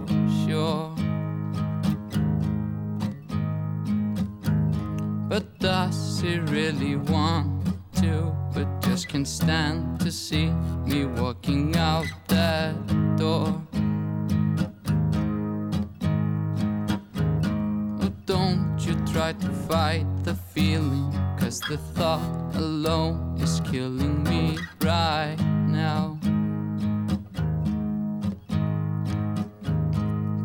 sure. But does he really want to? But just can't stand to see me walking out that door. Try to fight the feeling, cause the thought alone is killing me right now.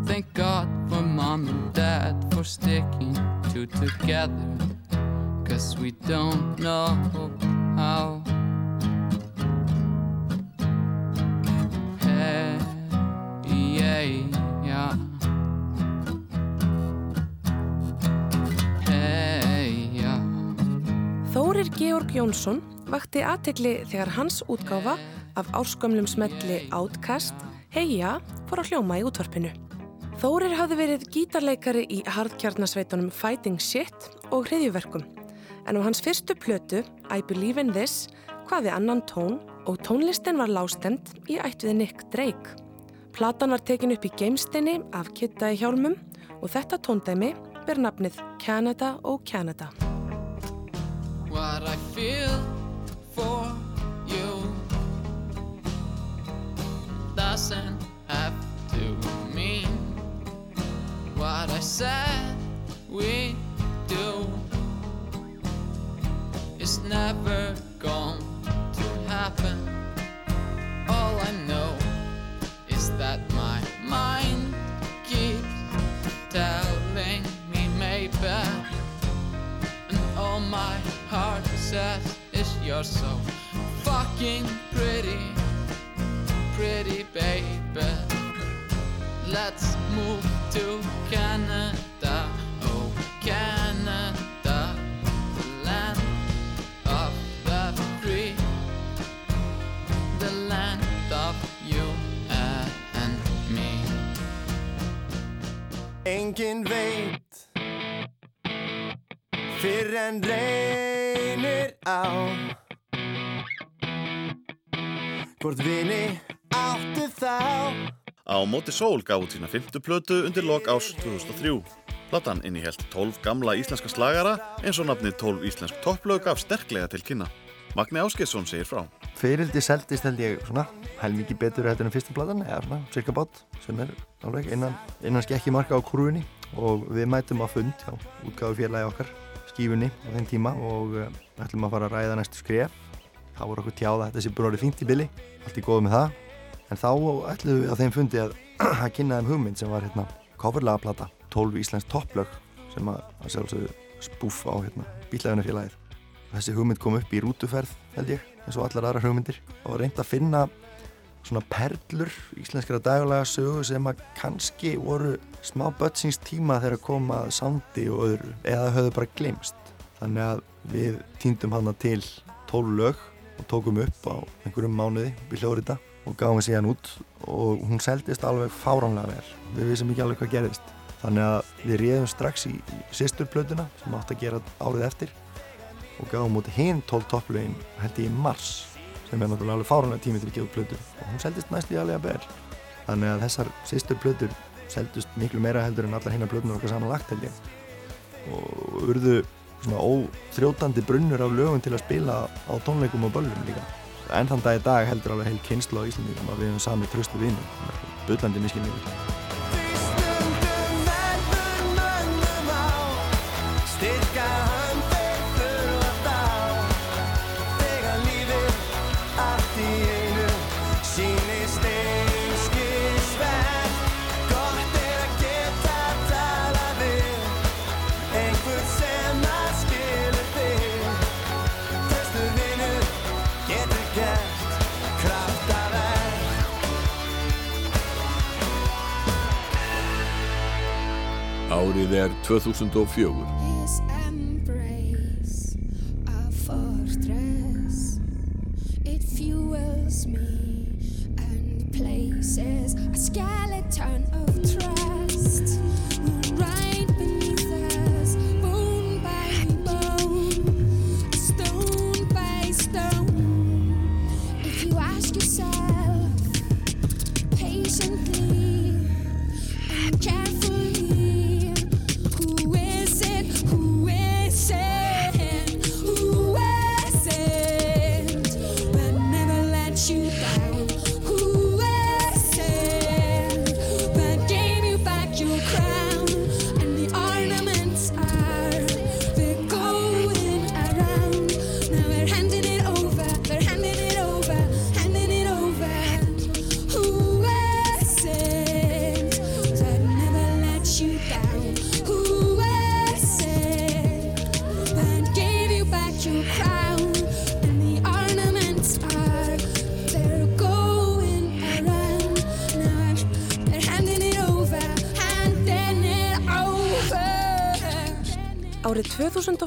Thank God for mom and dad for sticking two together, cause we don't know how. Georg Jónsson vakti aðtegli þegar hans útgáfa af árskömmlum smelli Outcast, Heia, fór að hljóma í útvarpinu. Þórir hafði verið gítarleikari í hardkjarnasveitunum Fighting Shit og hriðjuverkum, en á hans fyrstu plötu, I Believe in This, hvaði annan tón og tónlistin var lástend í ættuði Nick Drake. Platan var tekin upp í geimstinni af Kitta í hjálmum og þetta tóndæmi ber nafnið Canada og Canada. What I feel for you doesn't have to mean what I said we do is never going to happen. All I know is that my mind keeps telling me maybe and all my heart says is you're so fucking pretty, pretty baby. Let's move to Canada, oh Canada, the land of the free, the land of you and me. Engin veit Fyrr en reynir á Hvort vini áttu þá Á móti sól gaf út sína fymtu plötu undir lok ás 2003. Platan innihjælt 12 gamla íslenska slagara eins og nafnið 12 íslensk topplög gaf sterklega til kynna. Magni Áskesson segir frá. Fyrildi seldist held ég svona helmikið betur eftir en fyrsta platan eða svona cirka bát sem er alveg innan, innan skekki marka á krúinni og við mætum á fund hjá útgáðu félagi okkar skífunni á þeim tíma og uh, ætlum að fara að ræða næstu skref. Þá voru okkur tjáða þetta sé búin orðið fínt í billi allt í góðu með það. En þá ætlum við á þeim fundi að, <clears throat> að kynna þeim hugmynd sem var hérna coverlaga plata 12 íslensk topplög sem að, að sjálfsögðu spúf á hérna bílæðunarfélagið þessi hugmynd kom upp í rútuferð held ég eins og allar aðrar hugmyndir. Og reynd að finna svona perlur íslenskara daglega sögu sem að kannski voru smá bötsins tíma þegar koma að sándi og öðru eða höfðu bara glemst þannig að við týndum hana til 12 lög og tókum upp á einhverjum mánuði við hljóðrita og gáðum við síðan út og hún seldist alveg fáránlega vel. Við vissum ekki alveg hvað gerðist. Þannig að við réðum strax í, sýsturplötuna sem átt að gera árið eftir og gáðum út hinn 12 topplögin held ég í mars sem er náttúrulega alveg fáránlega tími til að gefa plötur. Og hún seldist næst í alveg að ber. Þannig að þessar sýstur plötur seldust miklu meira heldur en allar hinnar plötunar okkar samanlagt held ég. Og urðu svona óþrjótandi brunnur af lögum til að spila á tónleikum og böllum líka. En þann dag í dag heldur alveg heil kynslu á Íslandingum að við höfum sami tröstu vinum bullandi miskilningur Árið er 2004. His embrace,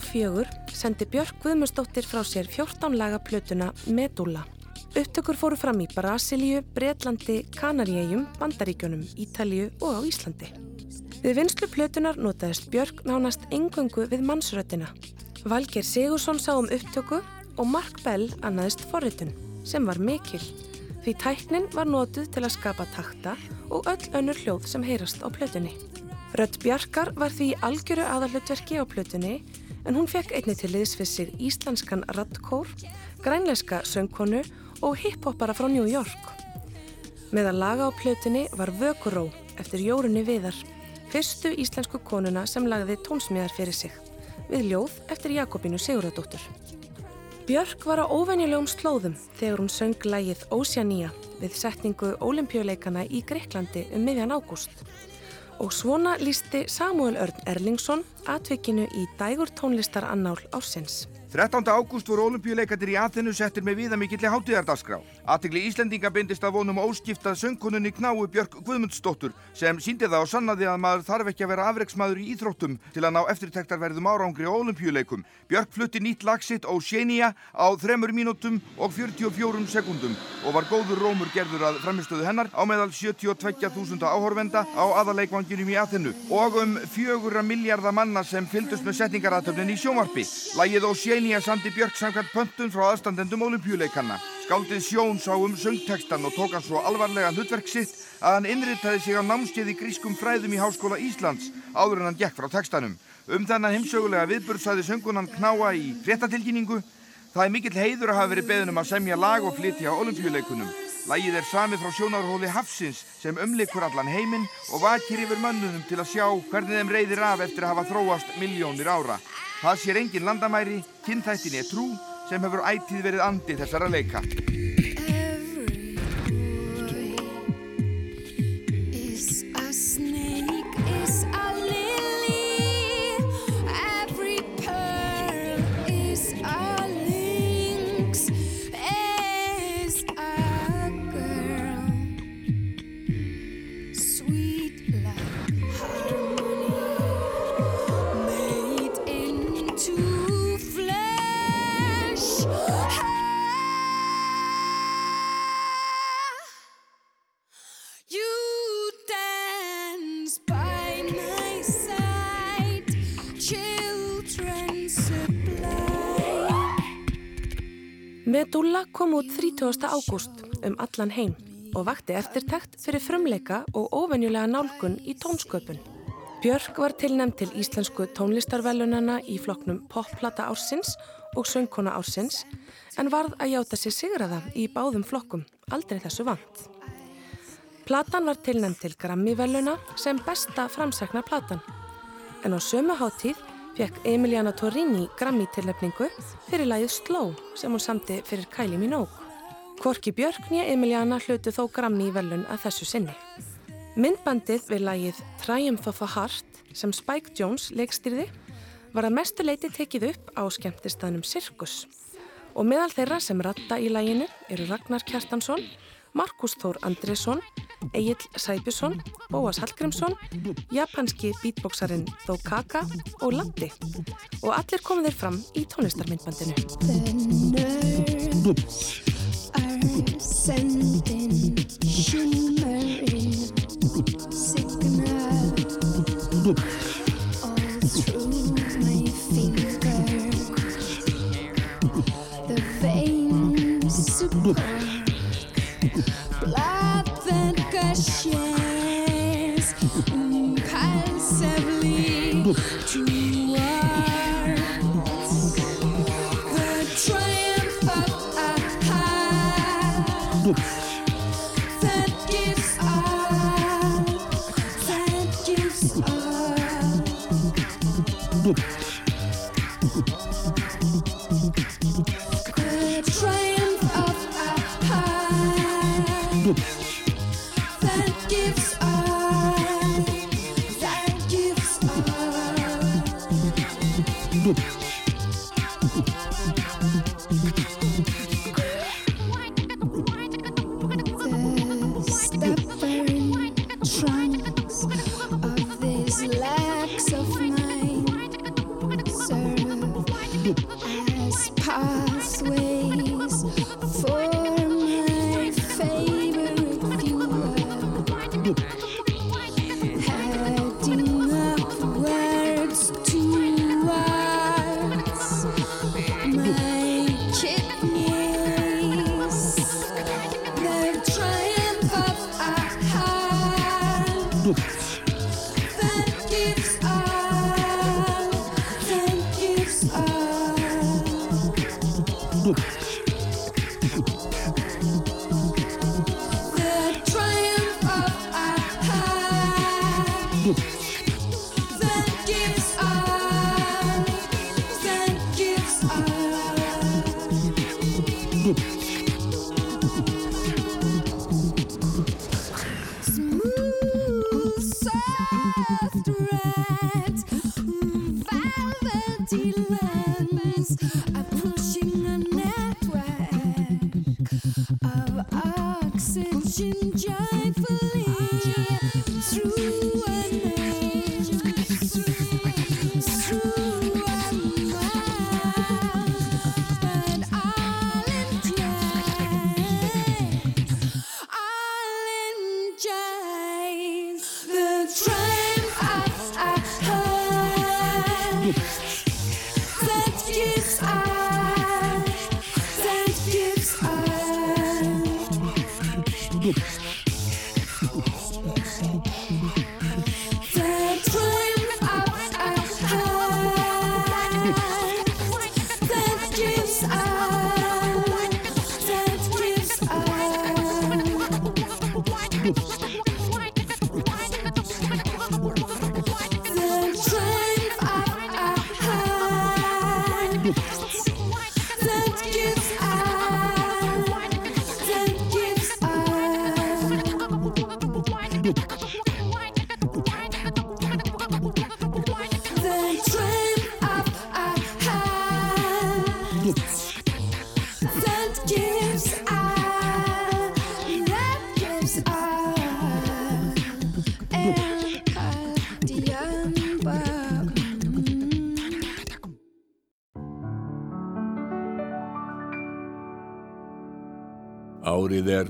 2004 sendi Björk Guðmundsdóttir frá sér 14 laga plötuna Medulla. Upptökur fóru fram í Brasilíu, Bretlandi, Kanaríegjum, Bandaríkjunum, Ítalíu og á Íslandi. Við vinslu plötunar notaðist Björk nánast engöngu við mannsröttina. Valgeir Sigursson sá um upptöku og Mark Bell annaðist forritun, sem var mikil. Því tæknin var notuð til að skapa takta og öll önnur hljóð sem heyrast á plötunni. Rött Bjarkar var því algjöru aðalhlutverki á plötunni en hún fekk einni til liðs fyrir sig íslenskan rattkór, grænleiska söngkonu og hiphoppara frá New York. Meðal laga á plötunni var Vökuró eftir Jórunni Viðar, fyrstu íslensku konuna sem lagði tónsmíðar fyrir sig, við ljóð eftir Jakobínu Sigurðardóttur. Björk var á óvenjulegum slóðum þegar hún söng lægið Oceania við setningu ólimpíuleikana í Greiklandi um miðjan ágúst. Og svona lísti Samuel Örn Erlingsson atvikinu í dægur tónlistar annál ársins. 13. ágúst voru olimpíuleikandir í Aþenu settir með viðamikilli hátíðardagskrá. Aðtegli Íslendinga bindist að vonum óskiftað söngkonunni Knáu Björk Guðmundsdóttur sem síndi það og sannaði að maður þarf ekki að vera afreiksmaður í íþróttum til að ná eftirtektarverðum árangri á olimpíuleikum. Björk flutti nýtt lagsitt Oceania á 3 mínútum og 44 sekundum og var góður rómur gerður að framistöðu hennar á meðal 72.000 áhorfenda á aðaleikvanginum í Aþenu og um 4 Oceania sandi Björk samkvæmt pöntun frá aðstandendum olimpíuleikanna. Skáldið Sjón sá um söngtekstan og tók hann svo alvarlega hlutverk sitt að hann innritaði sig á námskeið í grískum fræðum í Háskóla Íslands áður en hann gekk frá tekstanum. Um þennan heimsögulega viðburð sagði söngunan Knáa í fréttatilkynningu Það er mikill heiður að hafa verið beðin um að semja lag og flytja á olimpíuleikunum. Lagið er samið frá sjónarhóli Hafsins sem umlikur allan heiminn og vakir yfir mönnunum til að sjá hvernig þeim reyðir af eftir að hafa þróast miljónir ára. Það sér engin landamæri, kynþættin er trú sem hefur ætíð verið andi þessara leika. Medulla kom út 30. ágúst um allan heim og vakti eftirtækt fyrir frumleika og óvenjulega nálgun í tónsköpun. Björk var tilnæmt til íslensku tónlistarvelunana í flokknum popplata ársins og söngkona ársins en varð að játa sér sigraða í báðum flokkum, aldrei þessu vant. Platan var tilnæmt til Grammy-veluna sem besta framsækna platan. En á sömu háttíð fekk Emiliana Torrini Grammy-tilnefningu fyrir lagið Slow sem hún samti fyrir Kylie Minogue. Korki Björk nýja Emiliana hlutu þó Grammy-velun að þessu sinni. Myndbandið við lagið Triumph of a Heart sem Spike Jones leikstýrði var að mestu leiti tekið upp á skemmtistaðnum Circus. Og meðal þeirra sem ratta í laginu eru Ragnar Kjartansson, Markus Þór Andresson, Egil Sæbjusson, Bóas Hallgrímsson, japanski beatboxarinn Þó Kaka og Landi. Og allir komu þeir fram í tónlistarmyndbandinu. Nerves are that gushes impulsively mm, towards the triumph of a heart that gives up.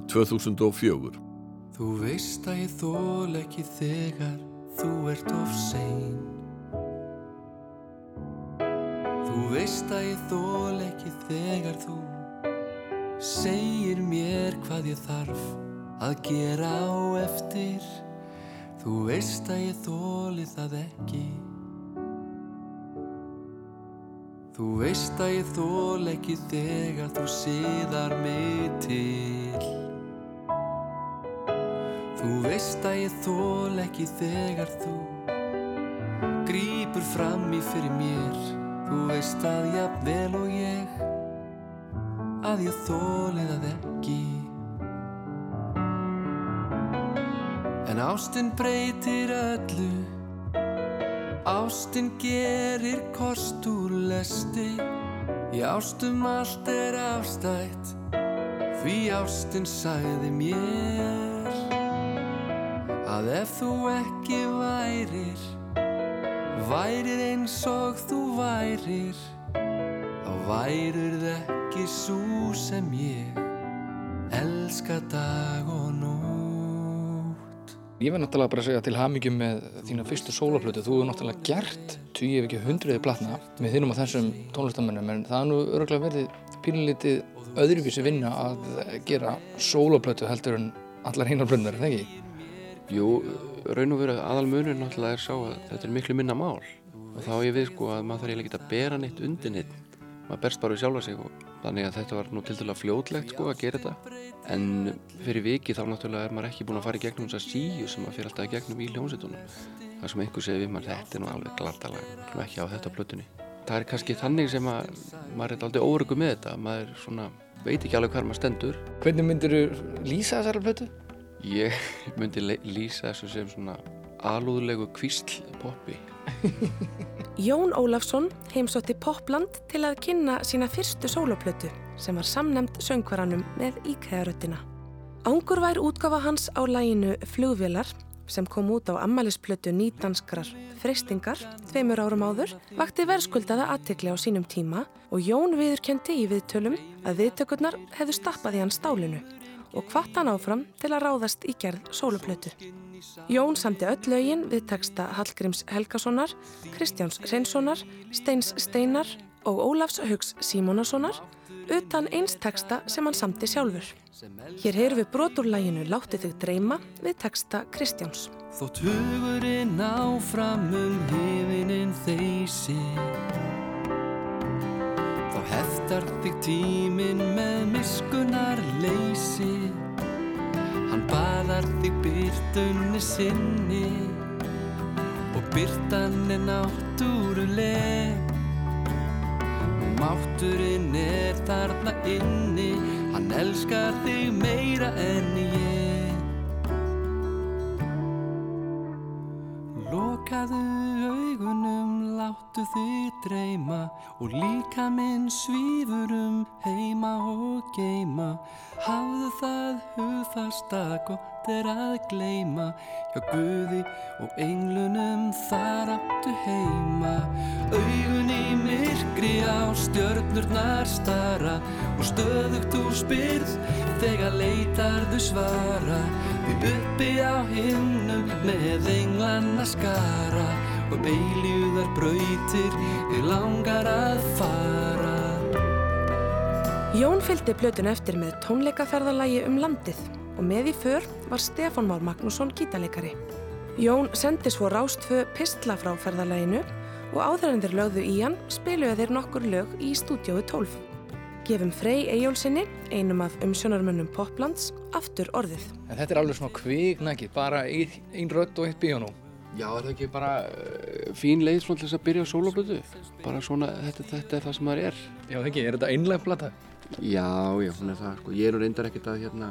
2004. Þú veist að ég þól ekki þegar þú ert of sein. Þú veist að ég þól ekki þegar þú segir mér hvað ég þarf að gera á eftir. Þú veist að ég þóli það ekki. Þú veist að ég þól ekki þegar þú síðar mig til Þú veist að ég þól ekki þegar þú Grípur fram í fyrir mér. Þú veist að jafnvel og ég Að ég þóli það ekki. En ástin breytir öllu. Ástin gerir kost úr lesti. Í ástum allt er afstætt. Því ástin sagði mér Að ef þú ekki værir Værir eins og þú værir Þá værir það ekki svo sem ég elska dag og nótt Ég verð náttúrulega bara að segja til hamingjum með þína fyrstu sólaplötu. Þú hefur náttúrulega gert, tugi ef ekki hundruði platna með þínum og þessum tónlistamönnum en það er nú örgulega verið pínlítið öðruvísi vinna að gera sólaplötu heldur en allar heinar blöndar, það ekki? Jú, raun og veru aðal munur náttúrulega er sá að þetta er miklu minna mál. Og þá ég við sko að maður þarf eiginlega ekki að bera neitt undir neitt maður berst bara við sjálfa sig og þannig að þetta var nú til dæla fljótlegt sko að gera þetta. En fyrir viki þá náttúrulega er maður ekki búin að fara í gegnum þessa síu sem maður fyrir alltaf í gegnum í hljómsveitunum. Það sem einhver segir við maður þetta er nú alveg glatalega ekki á þetta plötunni. Það er kannski þannig sem að maður er aldrei óryggu með þetta maður svona veit ekki alveg hvar maður stendur. Hvernig myndir þú lýsa þessari plötu? Ég <laughs> myndi lýsa þessu sem svona alúðlegu kvísl poppi <laughs> Jón Ólafsson heimsótti Popland til að kynna sína fyrstu sóloplötu sem var samnemd söngvaranum með íkæðaröttina. Ángurvær útgafa hans á læginu Flugvélar sem kom út á ammælisplötu nýdanskrar freystingar tveimur árum áður vakti verðskuldaða aðtekli á sínum tíma og Jón viðurkendi í viðtölum að viðtökurnar hefðu stappað í hann stálinu og hvatt hann áfram til að ráðast í gerð sóluplötu. Jón samti öll lögin við texta Hallgríms Helgasonar, Kristjáns Reynssonar, Steins Steinar og Ólafs Haugs Símonassonar utan eins texta sem hann samti sjálfur. Hér heyrum við brot úr læginu Látti þig dreyma við texta Kristjáns. Þótt hugurinn áfram um hifinin þeysir Þá heftar þig tíminn með miskunar leysi Hann baðar þig byrtunni sinni Og byrtan er náttúruleg Mátturinn er þarna inni Hann elskar þig meira en ég Lokaðu augunum, láttu þig dreyma og líka minn svífur um heima og geima. Hafðu það hugfasta gott er að gleyma, hjá Guði og englunum þar áttu heima. Augun í myrkri á stjörnurnar stara og stöðugt úr spyrð þegar leitarðu svara. Við uppi á himnum með englanna skara og beiljuðar brautir við langar að fara. Jón fylgdi plötun eftir með tónleikaferðalagi um landið og með í för var Stefán Már Magnússon gítarleikari. Jón sendi svo rástfö pistla frá ferðalaginu og þeir lögðu í hann spiluðu þeir nokkur lög í stúdíói 12. Gefum Frey Eyjólfsinni, einum af umsjónarmönnum Poplands, aftur orðið. En þetta er alveg svona kviknækið, bara ein, ein rödd og eitt bíónú. Já, er það ekki bara uh, fín leið svona til þess að byrja á sólablötu? Bara svona, þetta, þetta er það sem maður er. Já, ekki, er þetta einlega plata? Já, já, hún er það, sko. Ég er nú reyndar ekkert að hérna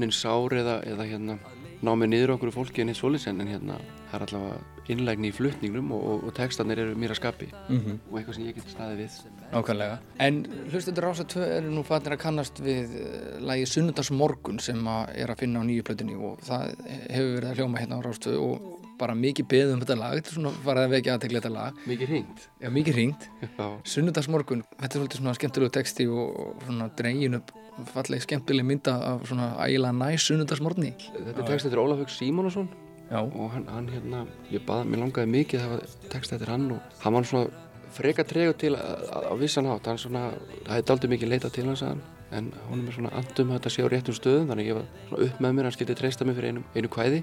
neinn sár eða, eða hérna ná mig niður okkur fólki en eitt svolis en hérna það er allavega innlægni í flutningnum og, og, og textarnir eru mér að skapi Mhm. og eitthvað sem ég get staðið við. Nákvæmlega. En hlustendur Rása 2 eru nú fatnir að kannast við uh, lagi Sunnudagsmorgun sem að er að finna á nýju plötunni og það hefur verið að hljóma hérna á Rása 2 og bara mikið beðið um þetta lag, þetta er svona farið að vekja aðtekla þetta lag. Mikið hringt. Já, mikið hringt. <laughs> Sunnudagsmorgun, þetta er svolítið svona skemmtilegu texti og, svona dregin upp falleg skemmtileg mynda af svona ægilega næs sunnudagsmorgni. Þetta er text eftir Ólaf Haug Símonasson Já. og hann, hann hérna, ég bað, mér langaði mikið að hafa text eftir hann og hann var svona freka tregu til á vissan hátt, hann svona, það hefði daldið mikið leitað til hans að hann en hún er með svona andum að þetta sé á réttum stöðum þannig ég var svona upp með mér, hann skildi treysta mig fyrir einu, einu kvæði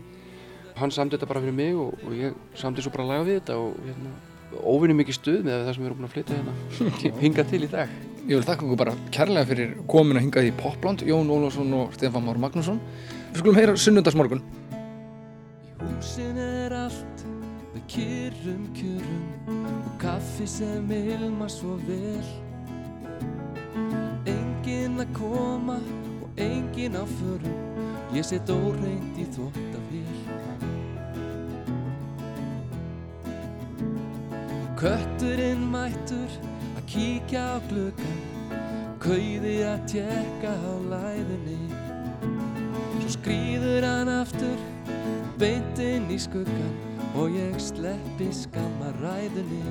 hann samdi þetta bara fyrir mig og, og ég samdi svo bara að laga við þetta og hérna, óvinni mikið stuð með það sem við erum búin að flytja hérna <laughs> hingað til í dag Ég vil þakka ykkur bara kærlega fyrir kominu hingað í Popland, Jón Ólafsson og Stefán Már Magnússon. Við skulum heyra Sunnudagsmorgun. Húsin er allt með kyrrum kjörum og kaffi sem ilma svo vel Engin að koma og engin á förum Ég set óreint í þvóttavél Kötturinn mættur að kíkja á gluggan Kauði að tjekka á læðinni. Svo skrýður hann aftur beint inn í skuggan og ég sleppi skamma ræðunni.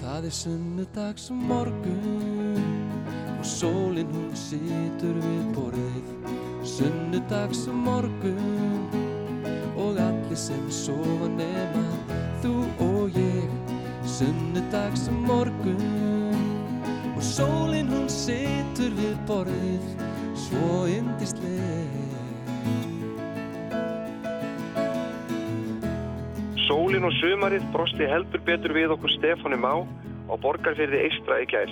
Það er sunnudags morgun og sólinn hún situr við borðið. Sunnudags morgun og allir sem sofa nema þú og ég sunnudags morgun og sólinn hún situr við borðið svo yndisleg Sólin og sumarið brosti heldur betur við okkur Stefáni Má á borgarfyrði Eistra í gær.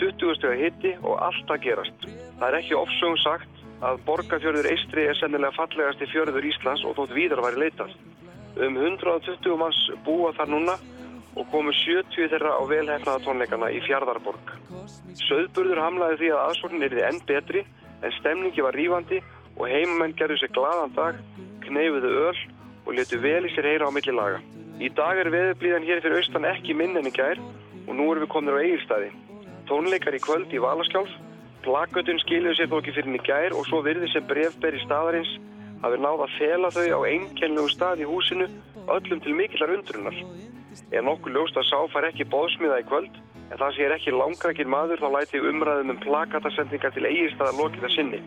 20 steg hitti og allt að gerast. Það er ekki ofsögum sagt að borgarfjörður Eistri er sennilega fallegasti fjörður Íslands og þótt víðar væri leitað. Um 120 manns búa þar núna og komu 70 þeirra á velhefnaða tónleikana í Fjardarborg. Söðburður hamlaði því að aðsóknin er enn betri en stemningi var rífandi og heimamenn gerðu sér glaðan dag, kneifuðu öl og letu vel í sér heyra á milli laga. Í dag er veðurblíðan hér fyrir austan ekki minn en í gær og nú erum við komin á eigirstaði. Tónleikar í kvöld í Valaskjálf, plakkötun skiluðu sér þó ekki fyrir í gær og svo virði sem brefberi staðarins hafi náð að fela þau á einkennlegu stað í húsinu öllum til mikillar undrunar. Ef nokkuð ljóst að sá fær ekki bóðsmiða í kvöld en það sé ekki langrækir maður þá læti ég umræðum um plakatasendingar til eigirstaða lokið að sinni.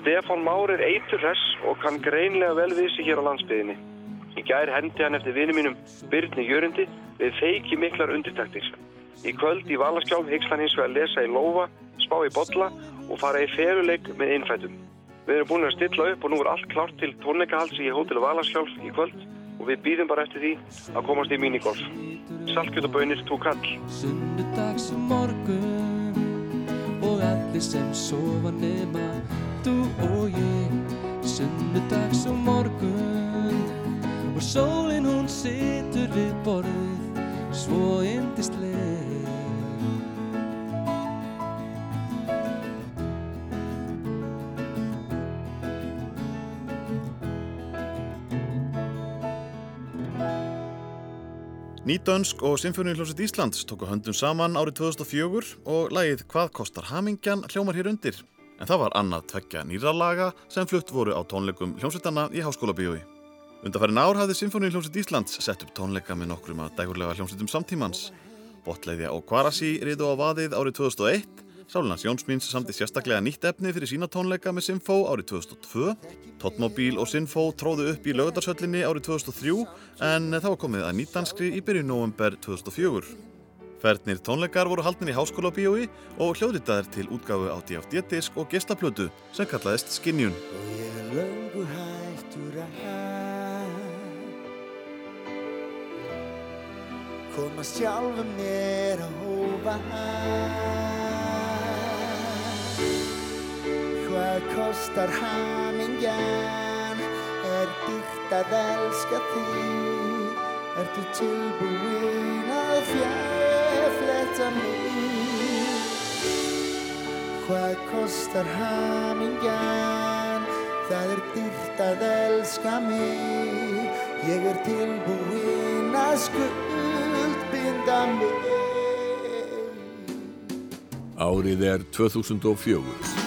Stefán Már er eitur hress og kann greinlega vel við sig hér á landsbyðinni. Í gær hendi hann eftir vini mínum Byrni Jörundi við feiki miklar undirtaktir. Í kvöld í Valaskjálf hyggst hann hins vegar lesa í lófa, spá í bolla og fara í feruleik með innfættum. Við erum búin að stilla upp og nú er allt klárt til tónleikahalds í hótel Valaskjálf í kvöld og við býðum bara eftir því að komast í minigolf. Saltkjötabönir tók kall. sunnudags morgun og allir sem sofa nema þú og ég sunnudags morgun og sólinn hún situr við borðið svo yndisleg Nýdönsk og Sinfoníuljóset Íslands tóku höndum saman árið 2004 og lagið Hvað kostar hamingjan hljómar hér undir. En það var annað tveggja nýra laga sem flutt voru á tónleikum hljómsveitana í Háskóla bíói. Undarfærin ár hafði Sinfoníuljóset Íslands sett upp tónleika með nokkrum að dægurlega hljómsveitum samtímans. Botleiðja og Kvarasi riðu á vaðið árið 2001 Sálunans Jónsmíns samti sérstaklega nýtt efni fyrir sína tónleika með Sinfó árið 2002. Totmobil og Sinfó tróðu upp í lögadarsöllinni árið 2003 en var komið að nýtdanskri í byrjun november 2004. Fernir tónleikar voru haldin í háskóla bíói og hljóðritaðir til útgáfu á DFD-disk og gestaplötu sem kallaðist Skinjun. Koma sjálfum mér á hófa Hvað kostar hamingjan? Er dýrt að elska þig? Ertu tilbúin að fjæfletta mig? Hvað kostar hamingjan? Það er dýrt að elska mig Ég er tilbúin að skuldbinda mig Árið er 2004.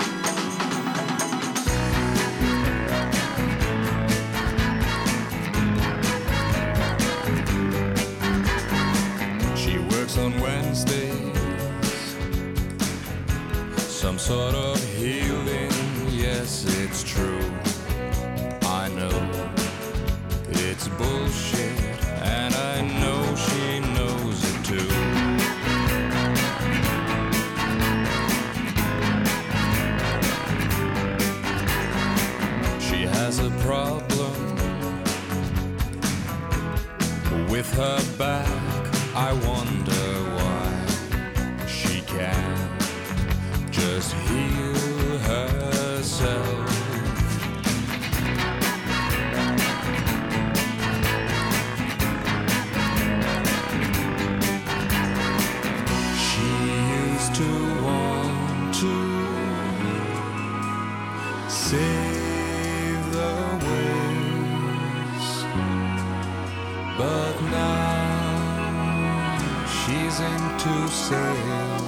She used to want to save the waves, but now she's into sail.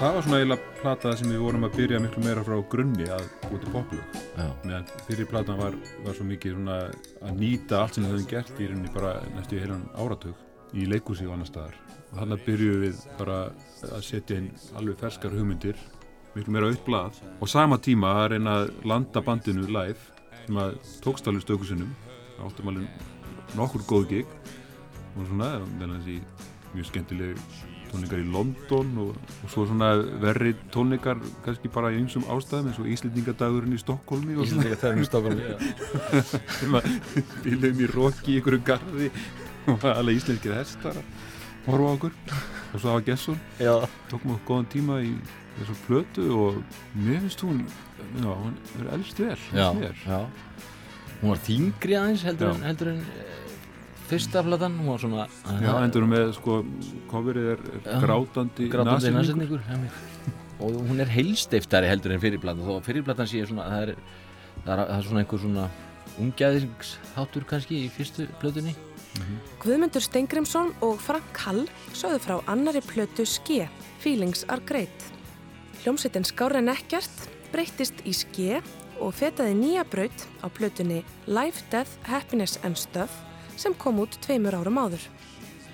Það var svona eiginlega plata sem við vorum að byrja miklu meira frá grunni að búið til poplög meðan fyrir platan var, var svo mikið svona að nýta allt sem við höfum gert í rauninni bara næstu í heilan áratug í leikúsi og annar staðar. Og þannig byrjuðum við bara að setja inn alveg ferskar hugmyndir miklu meira aukt blað og sama tíma að reyna að landa bandinu live sem að tókst alveg stöku sinnum. Áttum alveg nokkur góð gig og svona meðan þessi mjög skemmtileg tónleikar í London og, og svo svona verri tónleikar kannski bara í einsum ástæðum eins og Íslendingadagurinn í Stokkólmi Íslendingadagurinn í <laughs> að bílum í roki í einhverju garði og alveg íslenskir hestar horfa okkur og svo hafa Gesson Já. tókum okkur góðan tíma í þessu plötu og mér finnst hún já, hún er elst vel Já, já. Hún var þingri aðeins heldur Já. en, heldur en eh, fyrsta platan, hún var svona Já, endur með sko, coverið er, er grátandi grátandi nashyrningur. og hún er heilstiftari heldur en fyrirplatan þó að fyrirplatan sé svona það er, það er, það er svona einhver svona ungæðingsháttur kannski í fyrstu plötunni. Guðmundur Steingrimsson og Frank Hall sögðu frá annari plötu Ske, Feelings are Great. Hljómsveitin Skára en ekkert breyttist í Ske og fetaði nýja braut á plötunni Life, Death, Happiness and Stuff sem kom út tveimur árum áður.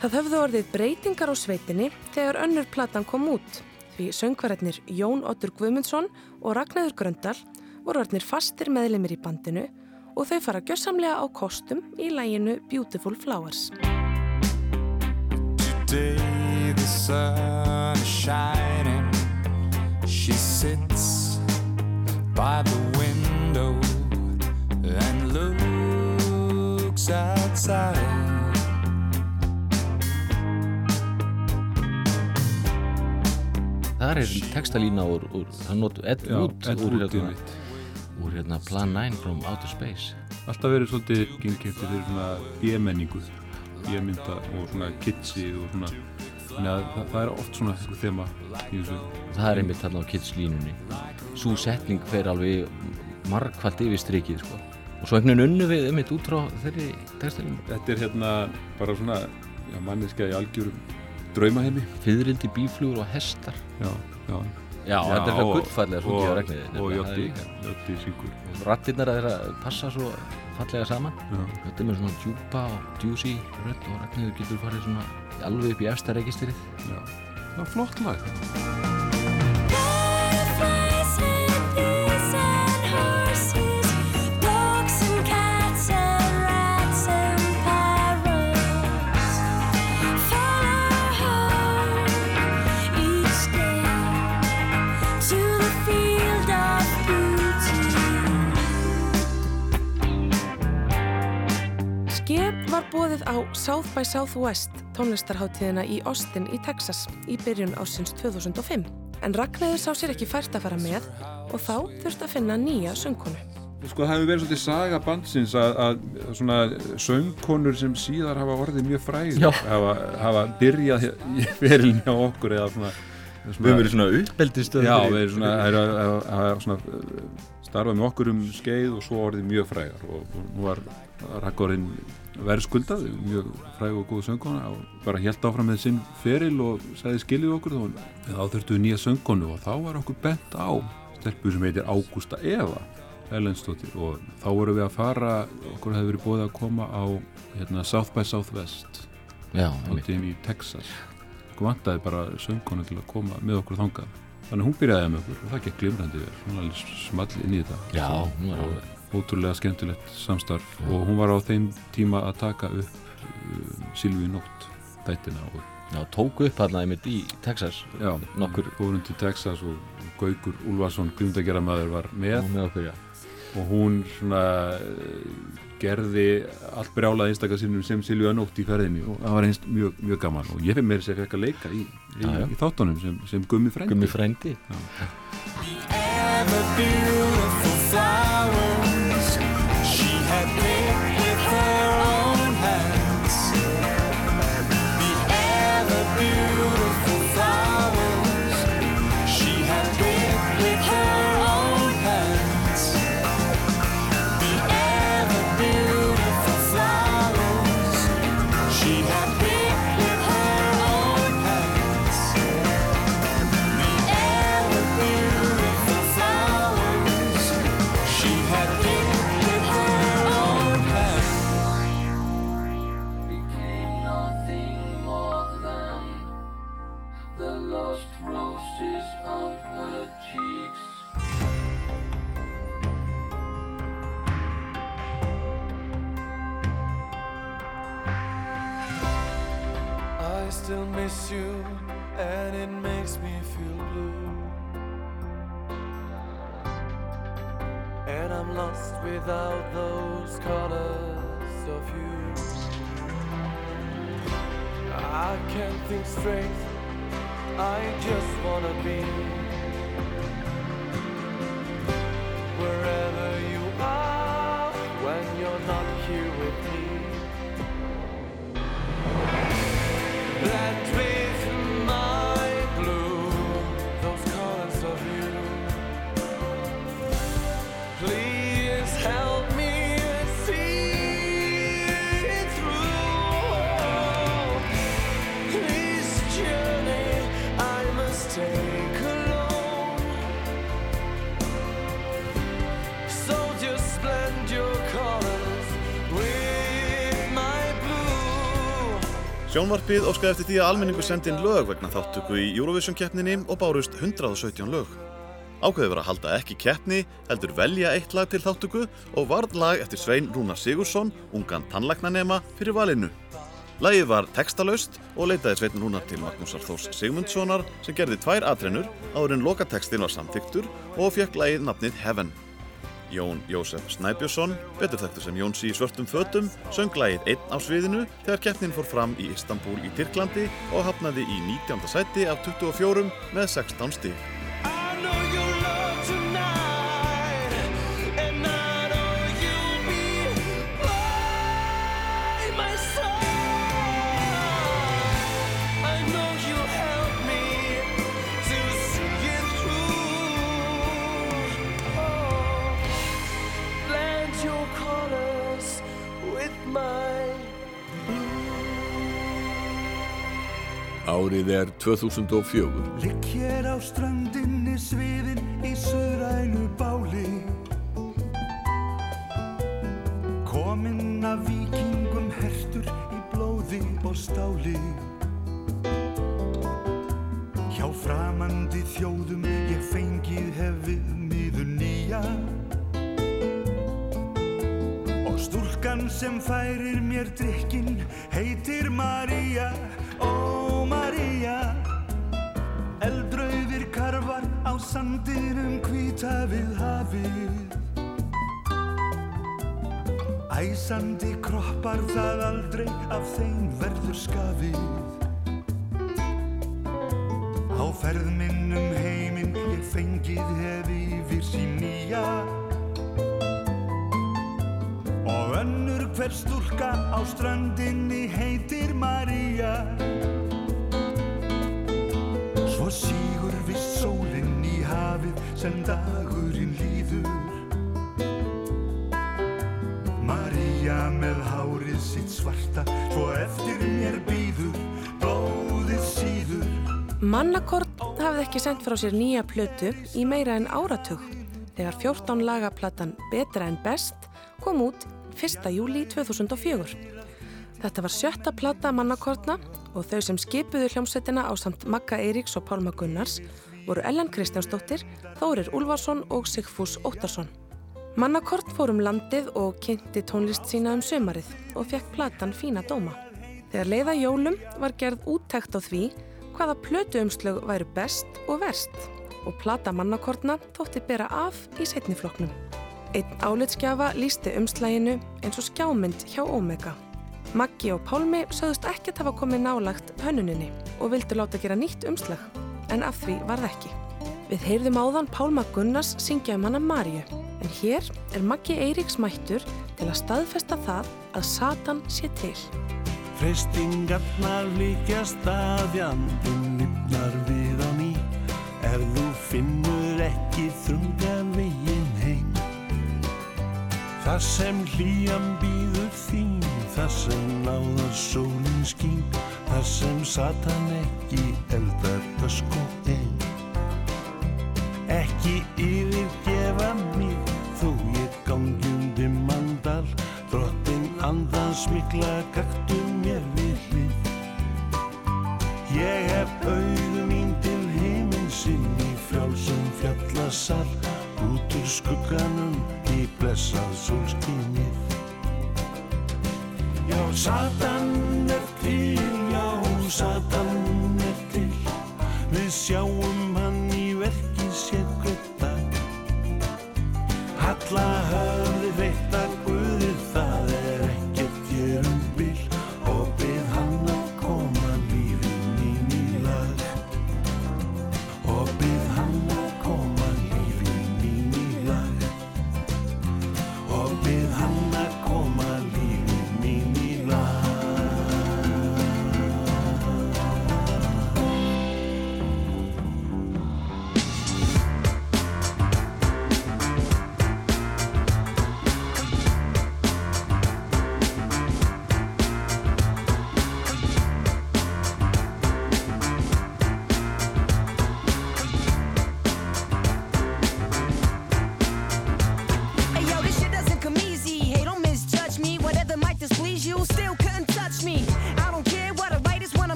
Það höfðu orðið breytingar á sveitinni þegar önnur platan kom út því söngvararnir Jón Ottur Guðmundsson og Ragnæður Gröndal voru orðnir fastir meðlimir í bandinu og þau fara gjössamlega á kostum í læginu Beautiful Flowers. Today the sun is shining. She sits by the window and looks outside. þar er textalína úr, úr það notu Ed Já, Wood Ed úr, hérna, úr hérna Plan 9 from Outer Space alltaf verið svolítið gengkefti fyrir svona B-menningu B-mynda og svona kitsi og svona þannig að það, það er oft svona eitthvað þema í þessu það er einmitt þarna á Kids línunni svo setning fer alveg margfald yfir strikið sko. Og svo einhvern veginn unnu við einmitt út frá þeirri textalínu Þetta er hérna bara svona já, manneskja í algjörum draumaheimi. Fyðrildi, bíflugur og hestar. Já, já. Já, þetta er það og- gullfallega sungið á og- regniði Og Jótti, Jótti syngur. Rattirnar að þeirra passa svo fallega saman. Já. Þetta er með svona djúpa og djúsi rödd og regniður getur farið svona alveg upp í efsta registrið. Já, það er flott lag bóðið á South by Southwest tónlistarháttíðina í Austin í Texas í byrjun ásins 2005 en Ragnæður sá sér ekki fært að fara með og þá þurfti að finna nýja söngkonu. Sko það hefur verið svolítið saga bandsins að, að svona söngkonur sem síðar hafa orðið mjög fræð Já. hafa, hafa byrjað í ferilin hjá okkur eða svona, Við höfum verið svona uppeldisstöð Já, við erum svona, fyrir- er, að, að, að, svona uh, starfað með okkur um skeið og svo orðið mjög frægar og, og nú var Raggorinn verðskuldað, mjög fræg og góð söngkona og bara helt áfram með sinn feril og sagði skilið okkur þá, þurftu við nýja söngkonu og þá var okkur bent á stelpu sem heitir Ágústa Eva Erlendstóttir og þá vorum við að fara okkur hefði verið búið að koma á hérna, South by Southwest. Hátíðin í Texas. Okkur vantaði bara söngkonu til að koma með okkur þangað. Þannig hún byrjaði með okkur og það gekk glimrandi vel. Hún var alveg small inn í þetta. Já, hún var alveg- ótrúlega skemmtilegt samstarf og hún var á þeim tíma að taka upp uh, Silvi Nótt þættina og Já, tóku upp hann einmitt í Texas Já, nokkur fórum til Texas og Gaukur Úlfarsson, grimdagerðamaður var með, Var með okkur, já. og hún svona eh, gerði allt brjálað einstakar sinnum sem Silvíu Nótt í ferðinni og það var einst mjög, mjög gaman. Og ég fyrir mér sem fekk að leika í, í, Já, já. í þáttunum sem, sem Gummi frændi. Gummi frændi. Ever beautiful flowers she had Lost without those colors of you. I can't think straight, I just wanna be wherever you are when you're not Sjónvarpið óskaði eftir því að almenningu sendi inn lög vegna þáttöku í Eurovision keppninni og bárust 117 lög. Ákveðið var að halda ekki keppni, heldur velja eitt lag til þáttöku og varð lag eftir Svein Rúnar Sigursson, ungan tannlæknanema, fyrir valinu. Lagið var textalaust og leitaði Svein Rúnar til Magnúsar Þórs Sigmundssonar sem gerði tvær atrennur áður en lokatekstin var samþyktur og fekk lagið nafnið Heaven. Jón Jósef Snæbjörnsson, betur þekktur sem Jónsi í svörtum fötum, söng lagið einn á sviðinu þegar keppnin fór fram í Istanbul í Tyrklandi og hafnaði í 19. sæti af 24 með 16 stík. Árið er 2004. Ligg hér á strandinni sviðin í suðrænu báli. Kominn af vikingum hertur í blóði og stáli. Hjá framandi þjóðum ég fengið hef við miður nýja. Og stúlkan sem færir mér drikkin heitir María, ó María. Eldrauðir karfar á sandinum hvíta við hafið. Æsandi kroppar það aldrei af þeim verður skafið. Á ferð minnum heiminn ég fengið hef yfir sín nýja. Og önnur hver stúlka á strandinni heitir María Svo sígur vist sólinn í hafið sem dagurinn líður María með hárið sitt svarta Svo eftir mér býður blóðið síður Mannakort hafði ekki sendt frá sér nýja plötu í meira en áratug þegar 14 lagaplattan Betra en best kom út 1. júli 2004. Þetta var sjötta platta mannakortna og þau sem skipuðu hljómsveitina á samt Magga Eiríks og Pálma Gunnars voru Ellen Kristjánsdóttir, Þórir Úlfarsson og Sigfús Óttarsson. Mannakort fór um landið og kynnti tónlist sína um sömarið og fekk platan fína dóma. Þegar leiða jólum var gerð úttækt á því hvaða plötuumslög væru best og verst og plata mannakortna þótti bera af í setnifloknum. Einn álitskjafa lísti umslæginu eins og skjámynd hjá Omega. Maggi og Pálmi sögðust ekkert hafa komið nálagt hönnuninni og vildu láta gera nýtt umslag, en af því varð ekki. Við heyrðum áðan Pálma Gunnars syngja um hana Maríu, en hér er Maggi Eiríks mættur til að staðfesta það að Satan sé til. Freistingarnar líkjast að jandinn nýpnar við á ný Ef þú finnur ekki þrunga veginn heim Þar sem hlýjan býður þín Þar sem náðar sólin skín Þar sem satan ekki eldar ösk og ein Ekki yfirgefa mig þó ég gangi um dimman dal Drottin andans mikla gaktu Satan er til, já, Satan er til. Við sjáum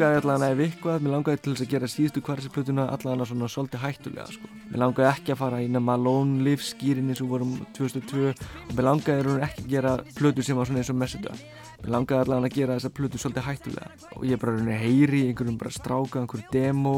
langaði allavega ef eitthvað, mér langaði til þess að gera síðustu kvarðsplötuna allavega svona svolítið hættulega sko. Mér langaði ekki að fara í nema Lone Live skýrinni sem vorum 2002 og mér langaði raun ekki að gera plötu sem var svona eins og Messenger. Mér langaði allavega að gera þessa plötu svolítið hættulega og ég bara raun heyri í einhverjum bara stráka, einhverju demo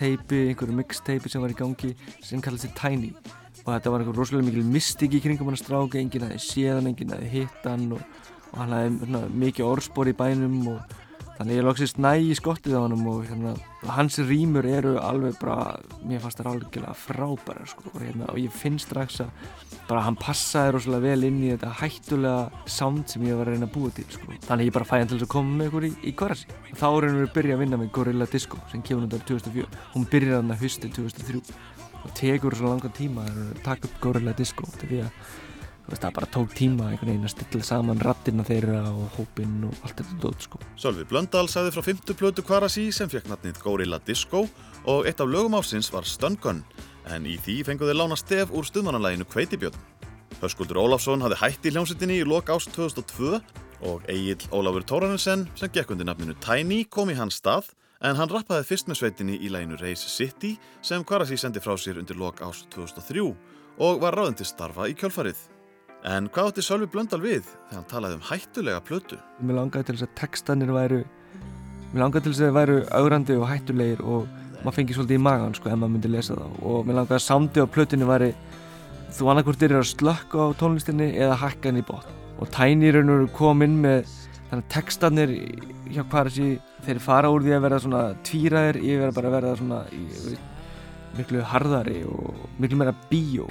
teipi, einhverju mixteipi sem var í gangi sem kallaði sig Tiny og þetta var einhver rosalega mikil mystik í kringum hann að stráka, enginn hefði séðan, enginn hefði hitt hann og, og hann svona, mikið orðspor í bænum og Þannig ég loksist næ í skottið á hann og hérna, hans rýmur eru alveg bara, mér fannst það algjörlega frábæra sko og, hérna, og ég finn strax að bara hann passaði rosalega vel inn í þetta hættulega sound sem ég var að reyna að búa til sko. Þannig ég bara fæði hann til að koma með ykkur í, í korasi. Þá reynum við að byrja að vinna með Gorilla Disco sem kemur núndar 2004. Hún byrjaði hann að hustið 2003 og tekur svo langan tíma að taka upp Gorilla Disco því að veist, það bara tók tíma einhvern veginn að stilla saman rattina þeirra og hópinn og allt þetta dót sko. Sölvi Blöndal sagði frá fymtu plötu Kvarasi sem fekk natnið Gorilla Disco og eitt af lögum ásins var Stun Gun en í því fenguði lána stef úr stuðmannanlæginu Kveitibjörn. Höskuldur Ólafsson hafði hætt í hljómsveitinni í lok ást 2002 og Egil Ólafur Tóranensen sem gekk undir nafninu Tiny kom í hans stað en hann rappaði fyrst með sveitinni í læginu Race City sem Kvarasi sendi frá sér undir lok ást 2003 og var ráðin til starfa í kjölfarið. En hvað átti Sölvi Blöndal við þegar hann talaði um hættulega plötu? Mér langaði til þess að textanir væru Mér langaði til þess að þeir væru augrandi og hættulegir og maður fengi svolítið í magan sko ef maður myndi lesa þá. Og mér langaði að samdi á plötunni væri þú annarkvort er að slökka á tónlistinni eða hækka henni í botn. Og Tiny raun og kom inn með þannig að textanir hjá Kvarasi þeir fara úr því að verða svona tvíraðir yfir að bara verða svona í, miklu harðari og miklu meira bíó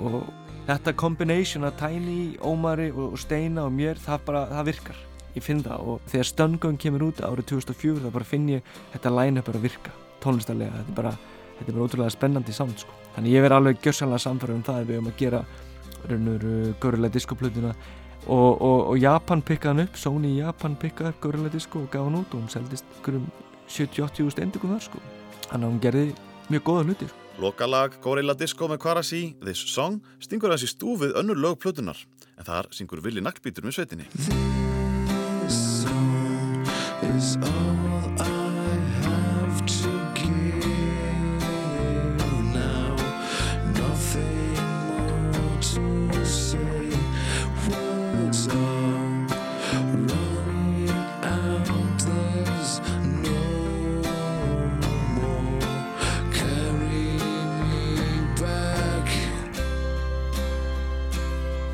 og þetta combination af Tiny, Ómari og, Steina og mér, það bara, það virkar ég finn það og þegar Stöngung kemur út árið 2004 þá bara finn ég þetta line-up bara virka, tónlistarlega þetta er bara, þetta er bara ótrúlega spennandi sound sko. þannig ég verð alveg gjörsanlega samfæður um það ef við höfum að gera raunur Gorilla Disco plötuna og, og, og Japan pikkaði hann upp Sony Japan pikkaði Gorilla Disco og gaf hann út og hún seldist ykkur um 70-80 úrst þar sko þannig að hún gerði mjög góða hluti sko. Lokalag Gorilla Disco með Kvarasi, This Song, stingur hans í stúfið önnur lög plötunar, en þar syngur Willi Naglbítur með sveitinni.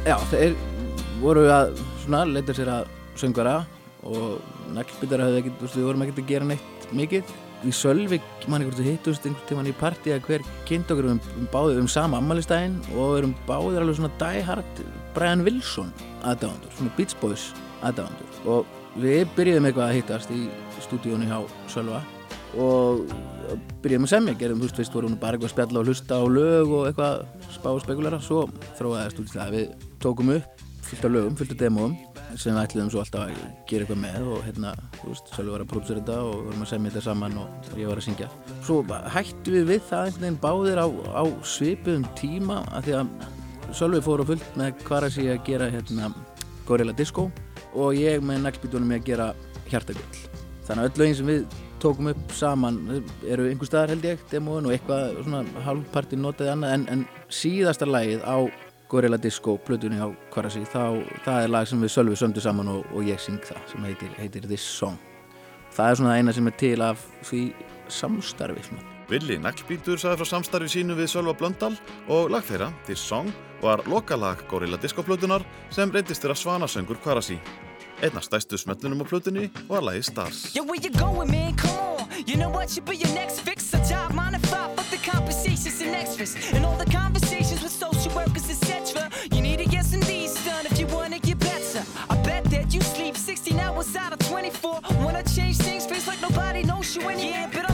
Já, þeir voru að svona leita sér að söngvara og naglbyttar hafði ekkert, þú veist, við vorum ekkert að gera neitt mikið. Í Sölvik, mann ekkert hittust einhvern tíman í partí að hver kynnt okkur um, um báðið um sama ammælistæðin og við erum báðið alveg svona die hard Brian Wilson aðdáðandur, svona Beach Boys aðdáðandur og við byrjuðum eitthvað að hittast í stúdíónu hjá Sölva og byrjaðum að semja, gerðum, þú veist, vorum bara eitthvað að spjalla og hlusta á lög og eitthvað spá og spekulæra, svo þróaðist út í það að við tókum upp fullt af lögum, fullt af demóum sem við ætliðum svo alltaf að gera eitthvað með og hérna, þú veist, Sölvi var að pródusera þetta og við vorum að semja þetta saman og ég var að syngja. Svo hættu við við það einhvern veginn báðir á, á svipuðum tíma að því að Sölvi fór á fullt með hvar að sé að gera hérna Gorilla Disco og ég með naglbítunum ég að gera Hjartagull. Þannig að öll lögin sem við tókum upp saman eru einhver staðar held ég, demóin og eitthvað svona hálfparti notaði annað en, en síðasta lagið á Gorilla Disco plötunni á Kvarasi þá það er lag sem við Sölvi sömdu saman og, og ég syng það sem heitir, heitir This Song það er svona eina sem er til af því samstarfi svona. Willi Naglbítur saði frá samstarfi sínu við Sölva Blöndal og lag þeirra, This Song, var lokalag Gorilla Disco plötunar sem reyndist þeirra svanasöngur Kvarasi. Einna stæstu smellunum á plötunni var lagi Stars. Yo, where you going, man? Come on. You know what should be your next fix? A job, nine to five, fuck the conversations and extras. And all the conversations with 16 hours out of 24. Wanna change things, feels like nobody knows you anymore. Yeah, but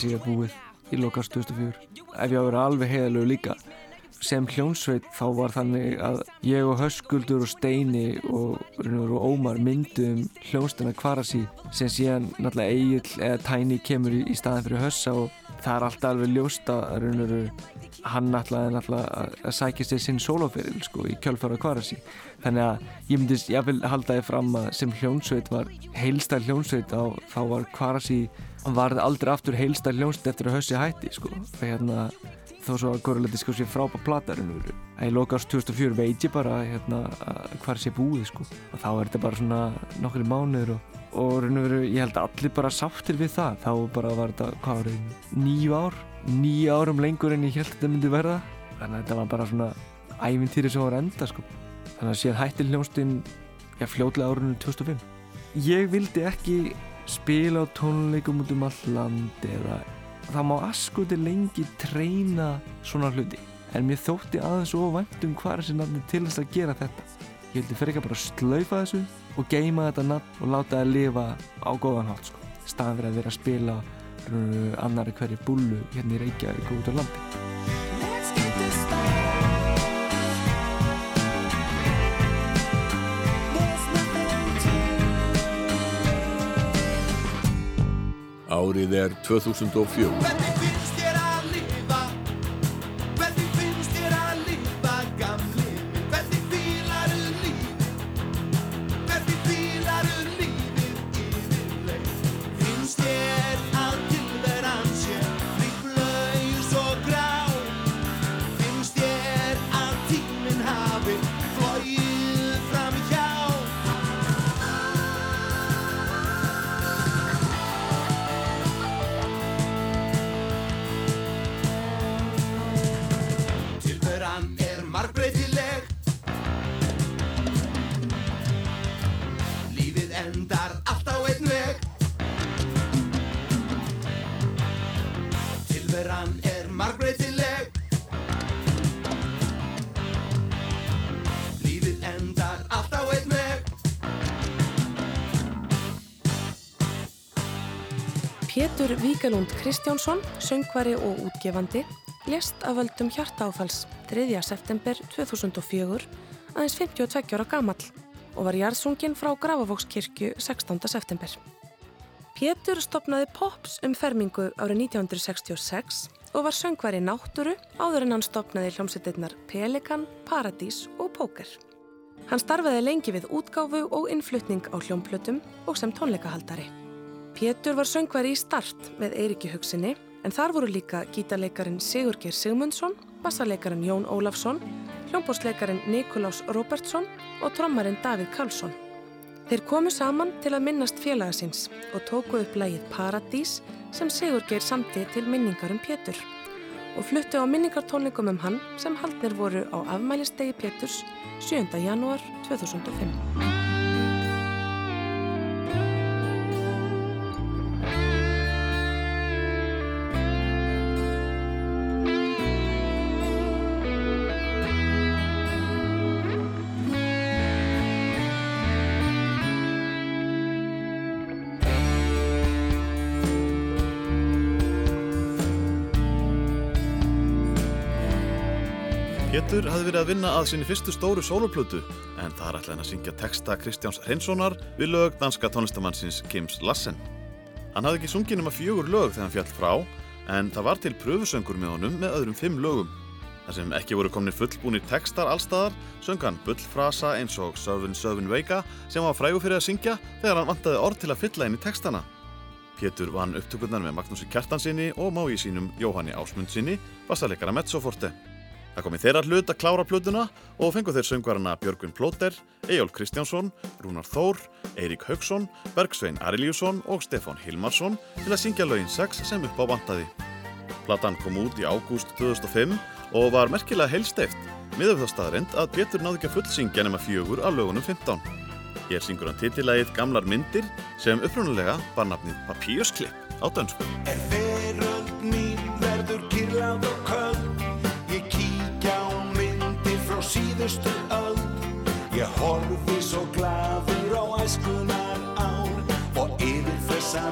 sé ég búið í lokast 2004 ef ég á að vera alveg heiðalegu líka. Sem hljónsveit þá var þannig að ég og Höskuldur og Steini og, og Ómar myndum hljónstina Kvarasi sem síðan náttúrulega Egil eða Tæni kemur í, í staðin fyrir Hössa og það er alltaf alveg ljóst hann náttúrulega náttúrulega að, sækja sér sinn sólóferil sko í kjölfara Kvarasi. Þannig að ég myndi, ég vil halda þið fram að sem hljónsveit var heilstæð hljónsveit á, þá var Kvarasi hann varði aldrei aftur heilstæð hljónsveit eftir að Hössi hætti sko. Og hérna þó svo að Gorilla Disco sé frábæð platarinn úr að í lokast 2004 veit ég bara hérna, sé búið sko. Og þá er þetta bara svona nokkri mánuður og, og raun og veru, ég held allir bara sáttir við það, þá bara var þetta hvað var nýju árum lengur en ég held að þetta myndi verða. Þannig að þetta var bara svona ævintýri sem var enda sko. Þannig að síðan hætti hljónstinn já, fljótlega árunum 2005 ég vildi ekki spila á tónleikum út um all land eða það má askuti lengi treyna svona hluti. En mér þótti aðeins og vænt um hvað er þessi nafni til þess að gera þetta. Ég vildi fyrir ekki bara slaufa þessu og geima þetta nafn og láta það lifa á góðan hátt sko. Fyrir að vera að spila uh, annari hverju búlu hérna í Reykjavík og út á landi. Árið er 2004. Pétur Víkalund Kristjánsson, söngvari og útgefandi, lést af völdum hjartaáfalls 3. september 2004, aðeins 52 ára gamall og var jarðsungin frá Grafavókskirkju 16. september. Pétur stopnaði Pops um fermingu árið 1966 og var söngvari náttúru áður en hann stopnaði hljómsveitirnar Pelikan, Paradís og Póker. Hann starfaði lengi við útgáfu og innflutning á hljómplötum og sem tónleikahaldari. Pétur var söngvari í start með Eiriki hugsinni en þar voru líka gítarleikarin Sigurgeir Sigmundsson, bassarleikarin Jón Ólafsson, hljómbórsleikarin Nikolás Robertsson og trommarinn Davíð Karlsson. Þeir komu saman til að minnast félaga síns og tóku upp lægið Paradís sem Sigurgeir samti til minningar um Pétur og fluttu á minningartónleikum um hann sem haldnir voru á afmælistegi Péturs 7. janúar 2005. Pétur hafði verið að vinna að sinni fyrstu stóru sóluplötu en þar ætlaði hann að syngja texta Kristjáns Hreinssonar við lög danska tónlistamannsins Kims Lassen. Hann hafði ekki sungið nema fjögur lög þegar hann fjall frá en það var til pröfusöngur með honum með öðrum fimm lögum. Þar sem ekki voru komnir fullbúnir textar allstaðar söng hann bullfrasa eins og Sörfin Sörfin Veika sem var frægur fyrir að syngja þegar hann vantaði orð til að fylla inn í textana. Pétur vann upptökurnar með Magnúsi Kjartansinni og mági sínum Jóhanni Ásmundsinni, bassarleikara Mezzoforte. Það kom í þeirra hlut að klára plötuna og fengu þeir söngvarana Björgvin Plóter, Ejól Kristjánsson, Rúnar Þór, Eirík Haugsson, Bergsvein Arilíusson og Stefán Hilmarsson til að syngja lögin 6 sem upp á vantaði. Platan kom út í ágúst 2005 og var merkilega heilsteift, miðað það staðrind að Pétur náði ekki að fullsyngja nema fjögur af lögunum 15. Hér syngur hann titilægið Gamlar myndir sem upprunalega var nafnið Papíusklipp á dönsku. Síðustu öld Ég horfi svo glaður á æskunar ár Og yfir þessa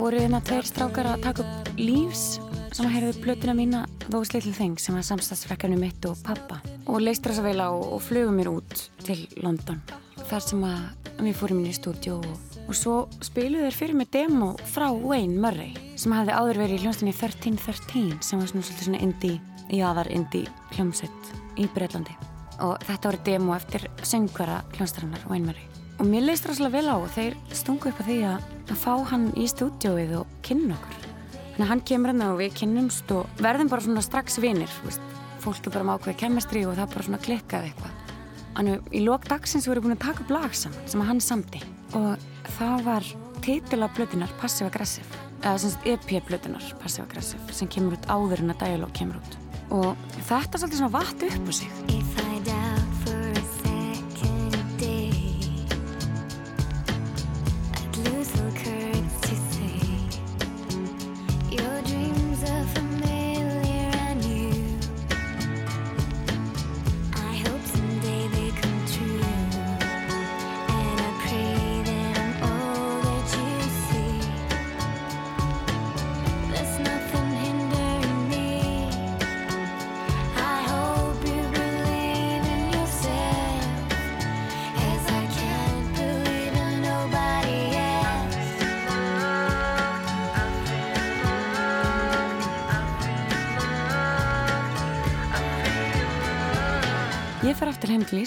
voru hérna tveir strákar að taka upp lífs sem að heyrðu plötuna mína Those Little Things sem var samstagsfrekkarnu mitt og pappa og leistur þess að veila og, og flugum mér út til London þar sem að fórum inn í stúdjó og, og svo spiluðu þeir fyrir mig demo frá Wayne Murray sem hafði áður verið í hljómsdunni 1313 sem var svona svona indie, jaðar indie hljómsett í Breitlandi og þetta voru demo eftir söngvara hljómsdarinnar Wayne Murray og mér leist rosalega vel á og þeir stungu upp á því að, að fá hann í stúdjóið og kynna okkur. Þannig að hann kemur hérna og við kynnumst og verðum bara svona strax vinir veist. fólk er bara með ákveði kemestri og það bara svona klikkaði eitthvað. Þannig í lók dagsins voru búin að taka upp lag saman sem að hann samti og það var titil af blötunar Passive Aggressive. Eða sem sagt EP-blötunar Passive Aggressive sem kemur út áður en að Dialog kemur út. Og þetta er svolítið svona vatt upp á sig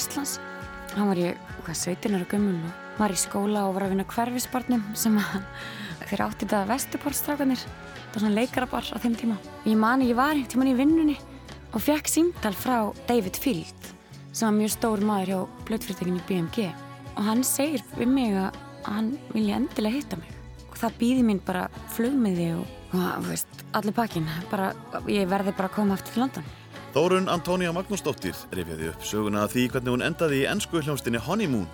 Íslands. Hann var ég, hvað, 17 ára gömul og var í skóla og var að vinna hverfisbarnum sem að <laughs> þeir átti þetta vesturportstrákanir það var svona leikarabar á þeim tíma. Ég mani, ég var einhvern tíman í vinnunni og fekk símtal frá David Field sem var mjög stór maður hjá blöðfyrirtekinu BMG og hann segir við mig að hann vilja endilega hitta mig. Það býði mín bara flugmiði og, og þú veist, allir pakkin bara, ég verði bara að koma aftur til London Þórun Antónia Magnúsdóttir rifjaði upp söguna að því hvernig hún endaði í ennsku hljómsdynni Honeymoon.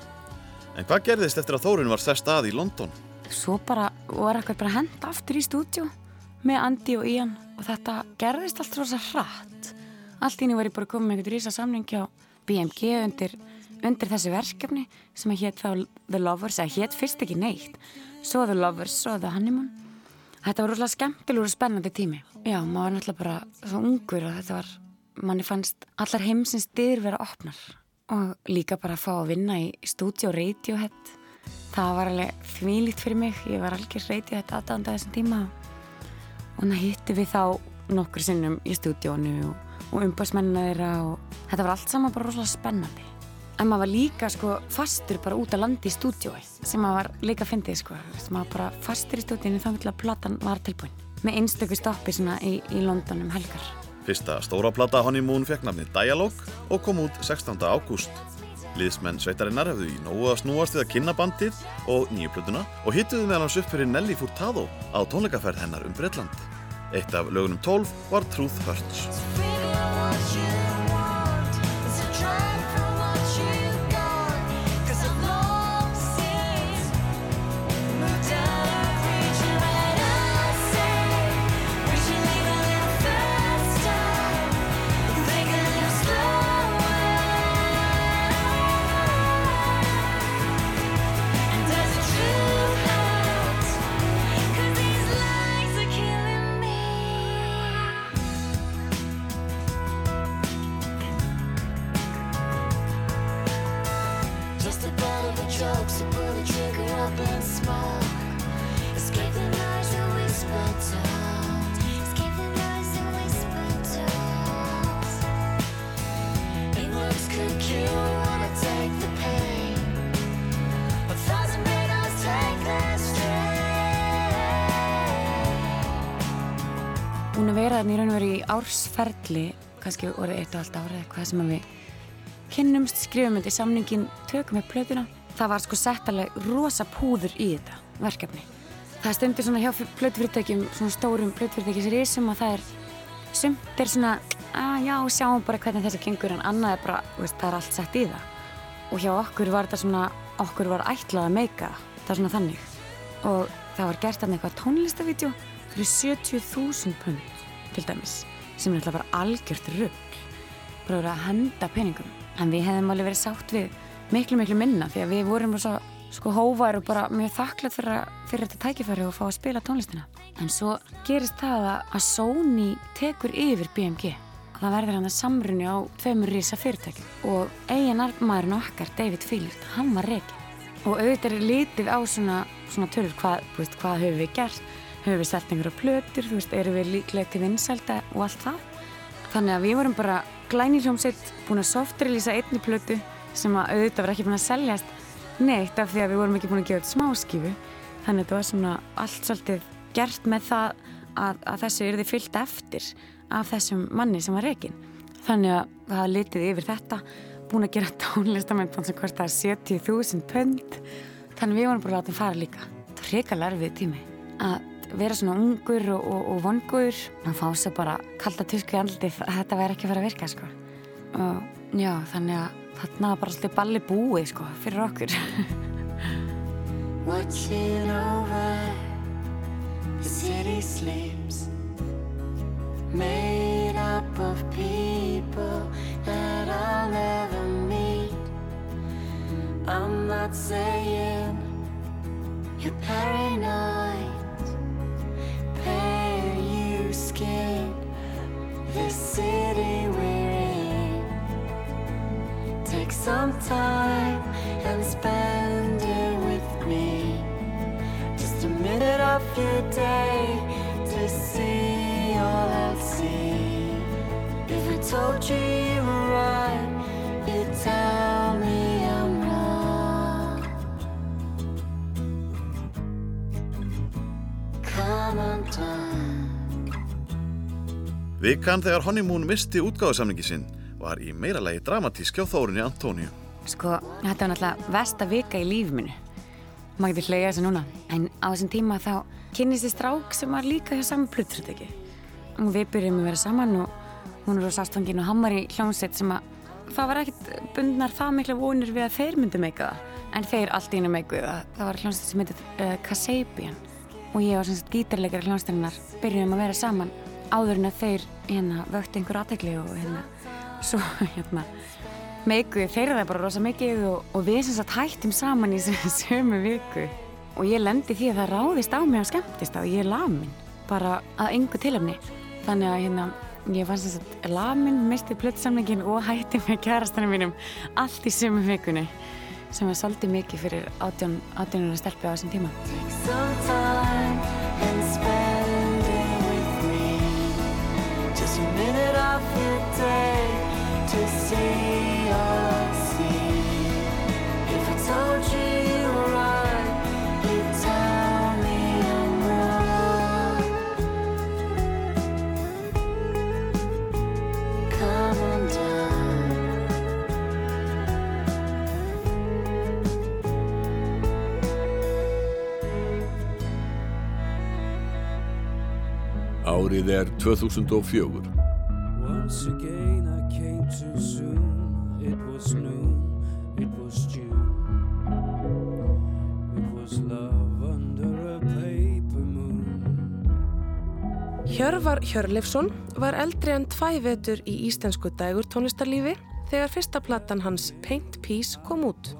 En hvað gerðist eftir að Þórun var sest að í London? svo bara var eitthvað bara hend aftur í stúdjó með Andi og Ian og þetta gerðist allt rosa hratt allt í henni var ég bara komið með einhvern rísa samning hjá BMG undir, undir þessi verkefni sem að hétt þá The Lovers eða hétt fyrst ekki neitt svo The Lovers, svo The Honeymoon þetta var rosalega skemmtilegur og spennandi tími já, maður var náttúrulega bara svo ungur og þetta var, manni fannst allar heimsins dyr vera opnar. Og líka bara að fá að vinna í stúdjó Radiohead. Það var alveg þvílíkt fyrir mig. Ég var algjör Radiohead aðdánda þessum tíma. Og þannig hitti við þá nokkur sinnum í stúdjónu og, og umbásmennina þeirra og þetta var allt saman bara rosalega spennandi. En maður var líka sko fastur bara út að landi í stúdjói sem maður var líka að fyndið sko. Veist, maður bara fastur í stúdjónu þannig til að platan var tilbúin. Með einstöku stoppi svona í, í London um helgar Fyrsta stóra plata Honeymoon fekk nafnið Dialogue og kom út 16. ágúst. Liðsmenn sveitarinnar hefðu í nógu að snúast við að kynna bandið og nýju plötuna og hittuðu meðal hans upp fyrir Nelly Furtado á tónleikaferð hennar um Bretland. Eitt af lögunum 12 var Truth Hurts. Ársferli kannski orðið eitt og allt árið eitthvað sem að við kynnumst, skrifum þetta í samningin tökum við plötuna. Það var sko sett alveg rosa púður í þetta verkefni. Það stundir svona hjá plötufyrirtækjum svona stórum plötufyrirtækjum sem risum og það er sumt er svona að já, sjáum bara hvernig þessi gengur en annað er bara, veist, það er allt sett í það. Og hjá okkur var þetta svona okkur var ætlað að meika það er svona þannig. Og það var gert þarna eitthvað tónlistavídeó fyrir 70.000 pund til dæmis sem er alltaf bara algjört rugg bara að henda peningum. En við hefðum alveg verið sátt við miklu miklu minna því að við vorum svo sko hóvar og bara mjög þakklætt fyrir, fyrir þetta tækifæri og fá að spila tónlistina. En svo gerist það að Sony tekur yfir BMG og það verður hann að samrunni á tveimur rísa fyrirtækjum og eiginar maðurinn okkar, David Phillips, hann var reikin og auðvitað er litið á svona, svona tölur hvað, hvað höfum við gert höfum við selt einhverja plötur, þú veist, erum við líklega til vinsælda og allt það. Þannig að við vorum bara glæni hljómsveit búin að softrelýsa einni plötu sem að auðvitað var ekki búin að seljast neitt af því að við vorum ekki búin að gefa út smáskífu þannig að þetta var svona allt svolítið gert með það að, að þessu yrði fyllt eftir af þessum manni sem var rekin þannig að það litið yfir þetta búin að gera <laughs> tónlistamennband sem kostaði 70.000 pund. Þannig að við vorum bara að láta hann fara líka. Það var hrikalega erfið tími. Að vera svona ungur og, og, og vongur. Og fá sér bara kalda tusku í andlitið þetta væri ekki að fara að virka sko. og já, þannig að þarna bara svolítið balli búið sko, fyrir okkur. <laughs> Watching over the city sleeps Made up of people that I'll never meet. I'm not saying you're paranoid some time and spend it with me. Just a minute of your day to see all I'll see. If I told you you were right, you'd tell Vikan þegar Honeymoon misti útgáðusamningi sinn var í meira lagi dramatísk hjá Þórunni Antóníu. sko, þetta var náttúrulega versta vika í líf minu maður getur hleyja þessu núna. En á þessum tíma þá kynnist þið strák sem var líka hjá saman pluttröteki. Og við byrjum að vera saman og hún er á sástfangin og hann var í hljómsveit sem að það var ekkert bundnar það mikla vonir við að þeir myndu meika það. En þeir allt í einu meikuðu það. Það var hljómsveit sem heitir uh, Kasabian og ég og sem sagt gítarleikari hljómsveitinnar byrjum að vera saman áður en að þeir hérna vöktu einhver aðtegli og hérna svo <laughs> hérna meikuðu þeir það bara rosa mikið og, og við sem sagt hættum saman í <laughs> sömu viku. Og ég lendi því að það ráðist á mig að skemmtist og ég er lamin bara að engu tilefni. Þannig að hérna ég fannst að lamin misti plötsamlingin og hætti með kærastanum mínum allt í sömu vikunni sem var svolítið mikið fyrir átján, átjánuna stelpi á þessum tíma me. Just a minute of your day to see a paper moon. Hjörvar Hjörleifsson var eldri en tvæ vetur í íslensku dægur tónlistarlífi þegar fyrsta platan hans Paint Peace kom út.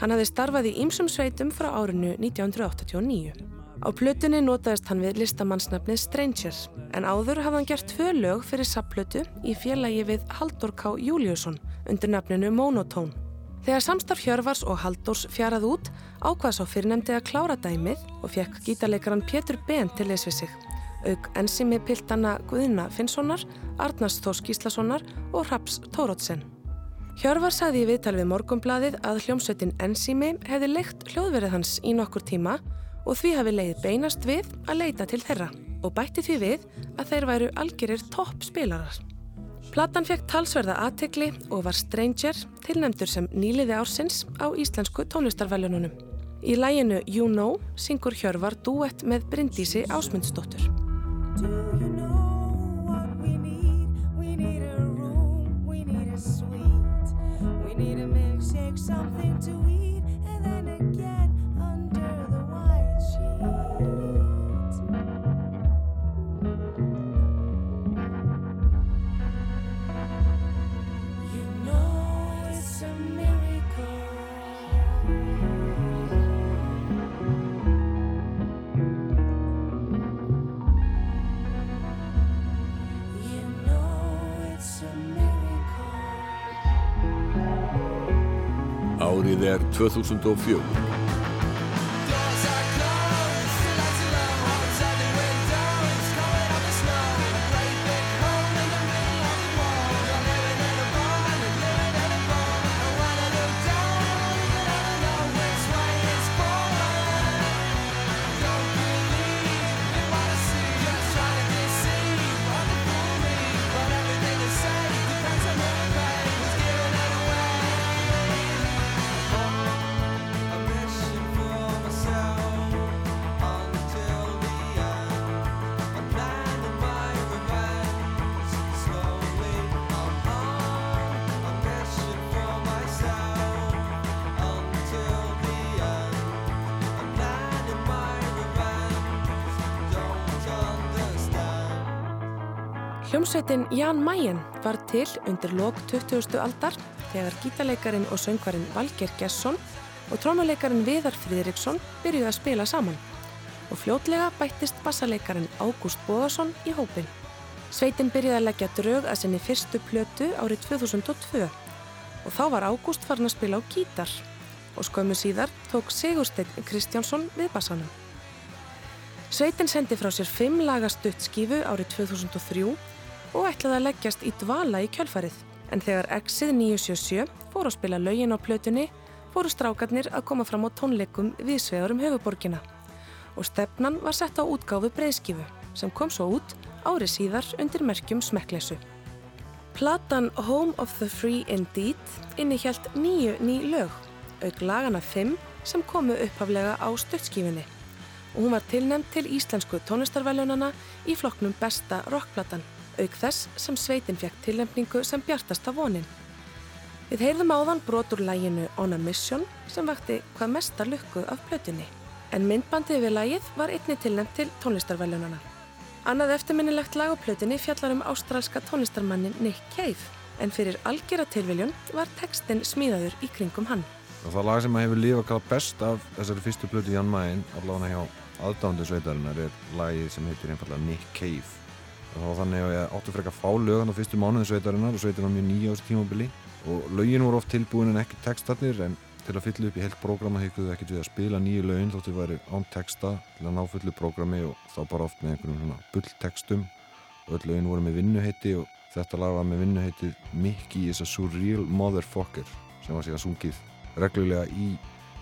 Hann hafði starfað í ýmsum sveitum frá árinu 1989. Á plötunni notaðist hann við listamannsnafnið Stranger en áður hafði hann gert tvö lög fyrir sapplötu í félagi við Haldur K. Júliusson undir nafninu Monotone. Þegar samstarf Hjörvars og Haldurs fjarað út ákvað sá fyrirnemdi að klára dæmið og fekk gítarleikaran Pétur Ben til þess við sig auk ensimi piltana Guðna Finnssonar, Arnars Þós Gíslasonar og Raps Tórótsen. Hjörvar sagði í viðtal við Morgunbladið að hljómsveitin Ensimi hefði leikt hljóðverið hans í nokkur tíma og því hafi leið beinast við að leita til þeirra og bætti því við að þeir væru algjörir topp spilarar. Platan fekk talsverða aðtegli og var Stranger tilnæmdur sem nýliði ársins á íslensku tónlistarveljununum. Í læginu You Know syngur Hjörvar duett með Bryndísi Ásmundsdóttur. We need Árið er 2004. Hljómsveitin Jan Mayen var til undir lok 20. aldar þegar gítarleikarin og söngvarinn Valger Gesson og trómuleikarin Viðar Friðriksson byrjuði að spila saman og fljótlega bættist bassaleikarin Ágúst Bóðarsson í hópin. Sveitin byrjuði að leggja drög að sinni fyrstu plötu árið 2002 og þá var Ágúst farin að spila á gítar og skömmu síðar tók Sigursteinn Kristjánsson við bassanum. Sveitin sendi frá sér fimm laga stuttskífu árið 2003 og ætlaði að leggjast í dvala í kjölfarið. En þegar Exið 977 fór að spila lögin á plötunni, fóru strákarnir að koma fram á tónleikum við svegar um höfuborgina. Og stefnan var sett á útgáfu breyðskifu sem kom svo út árið síðar undir merkjum smekkleysu. Platan Home of the Free Indeed innihjalt nýju ný lög, auk lagana 5 sem komu upphaflega á stuttskífinni og hún var tilnæmt til íslensku tónlistarveljunana í flokknum besta rockplatan, auk þess sem sveitin fekk tilnæmningu sem bjartasta vonin. Við heyrðum áðan brot úr læginu On a Mission sem vakti hvað mesta lukku af plötunni, en myndbandið við lægið var einni tilnæmt til tónlistarveljunana. Annað eftirminnilegt lag á plötunni fjallar um ástralska tónlistarmannin Nick Cave, en fyrir algjörða tilviljun var textin smíðaður í kringum hann. Og það lag sem að hefur lifað hvað best af þessari fyrstu plötu Jan Mayen, allavega hjá aðdándu sveitarinnar, er lagið sem heitir einfallega Nick Cave. Og þá þannig að ég áttu frekar fá lögan á fyrstu mánuðin sveitarinnar og sveitin var mjög nýja á þessu tímabili. Og lögin voru oft tilbúin en ekki textarnir, en til að fylla upp í heilt prógrama hygguðu ekkert við að spila nýju lögin þóttu væri án texta til að ná fullu prógrami og þá bara oft með einhverjum svona bulltextum. Öll lögin voru með vinnuheiti og þetta lag var með vinnuheitið Mickey is a surreal motherfucker sem var síðan sungið reglulega í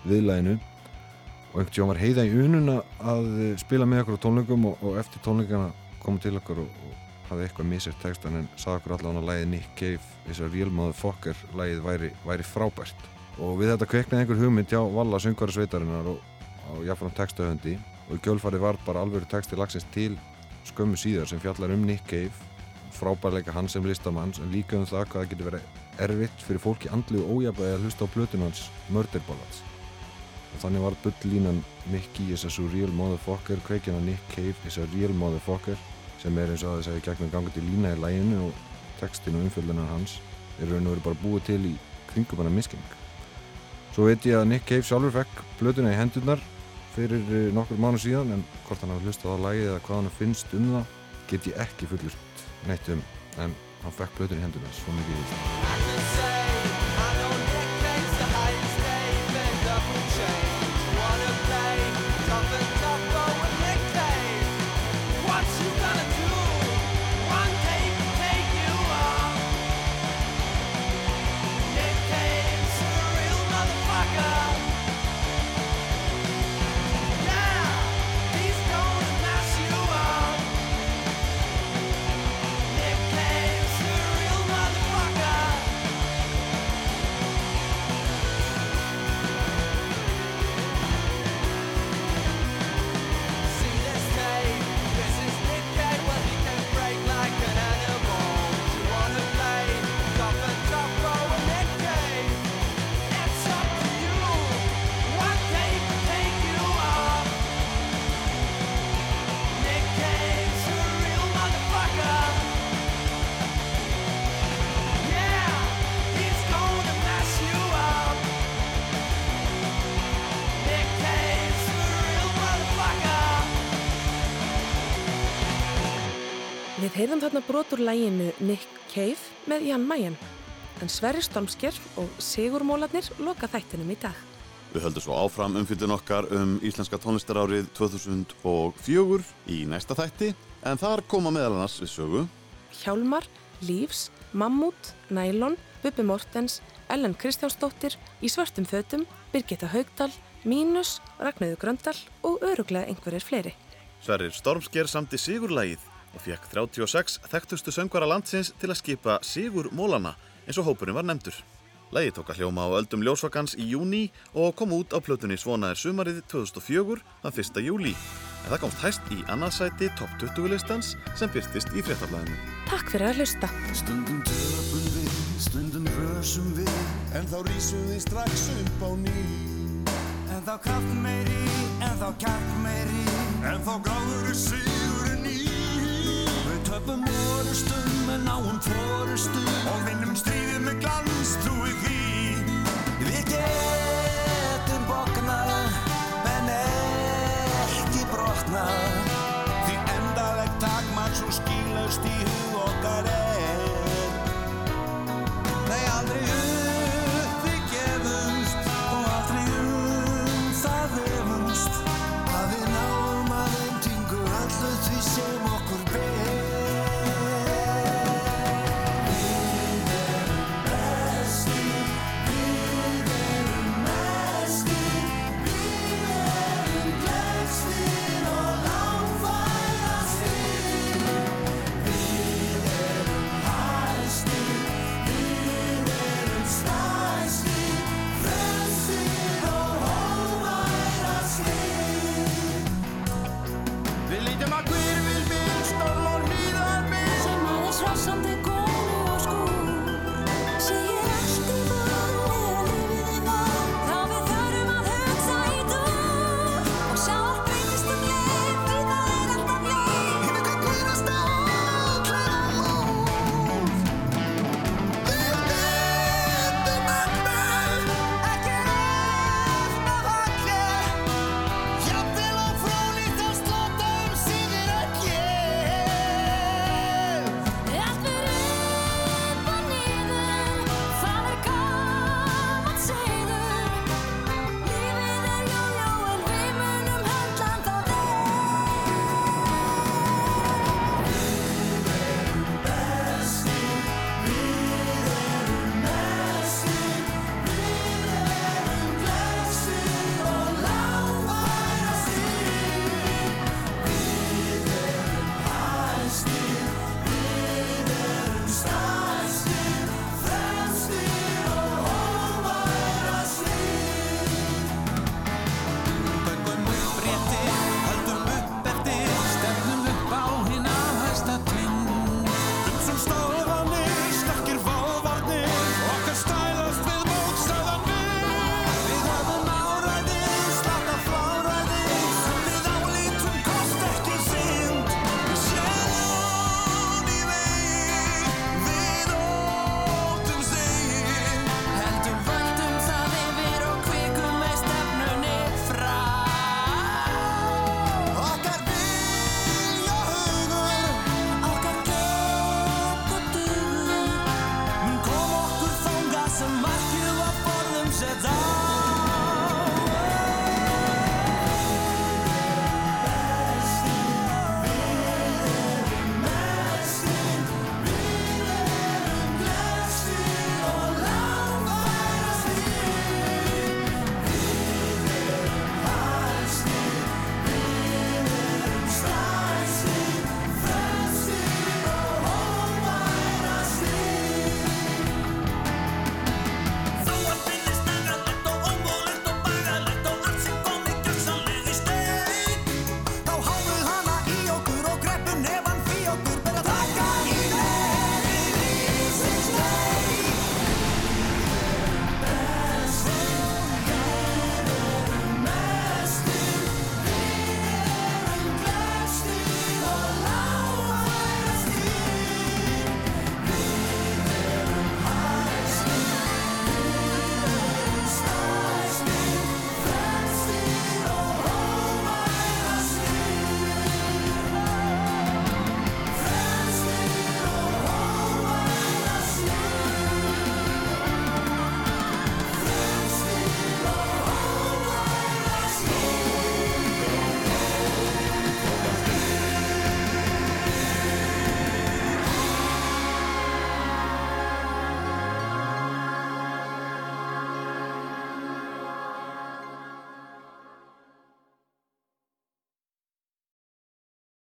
viðlæðinu og einhvern tíma var heiða í ununa að spila með okkur á tónleikum og, og eftir tónleikana komum til okkur og, og hafði eitthvað misert textan en sagði okkur allavega að lægið Nick Cave a real motherfucker lægið væri, væri frábært. Og við þetta kveiknaði einhver hugmynd hjá Valla söngvari sveitarinnar og, og jáfnfram textahöndi. Og í kjölfarið var bara alvöru texti lagsins til skömmu síðar sem fjallar um Nick Cave frábærleika hann sem listamanns en líka um það hvað það getur verið erfitt fyrir fólki andlu og ójabæði að hlusta á plötun hans Murder Ballads. Og þannig var bull-línan Mickey is a surreal motherfucker kveikina Nick Cave is a real motherfucker sem er eins og að þess að ég gegnum gangandi lína í læginu og textin og umfjöldunar hans er raun og verið bara búið til í kringum hann að misking. Svo veit ég að Nick Cave sjálfur fekk plötuna í hendurnar fyrir eh, nokkur mánu síðan en hvort hann hafi hlustað á lægið eða hvað hann finnst um það get ég ekki fullust neitt um en hann fekk plötuna í hendurnar svo mikið í því úr læginu Nick Cave með Jan Mayen, en Sverri Stormsker og Sigur Mólarnir loka þættinum í dag. Við höldum svo áfram umfyllin okkar um Íslenska tónlistarárið 2004 í næsta þætti en þar koma meðal annars við sögu Hjálmar, Lífs, Mammút, Nælon, Bubi Mortens, Ellen Kristjánsdóttir, Í svörtum fötum, Birgitta Haugdal, Mínus, Ragnæðu Gröndal og öruglega einhverjir fleiri. Sverrir Stormsker samti Sigurlægið og fekk 36 þekktustu söngvara landsins til að skipa Sigur Mólana eins og hópurinn var nefndur. Lægi tók að hljóma á öldum ljósvakans í júni og kom út á plötunni Svonaðir sumarið 2004 þann 1. júli. En það komst hæst í annarsæti top 20 listans sem byrtist í fréttablaðinu. Takk fyrir að hlusta. Stundum töpum við, stundum rösum við En þá rísum við strax upp á ný En þá kraft meiri, en þá kjark meiri En þá gáður við sigurinn í töpum orustum en náum fórustum Og vinnum stríðið með glans, trúið því. Við getum bóknað, en ekki brotnað. Því endaveg takmark svo skýlaust í hug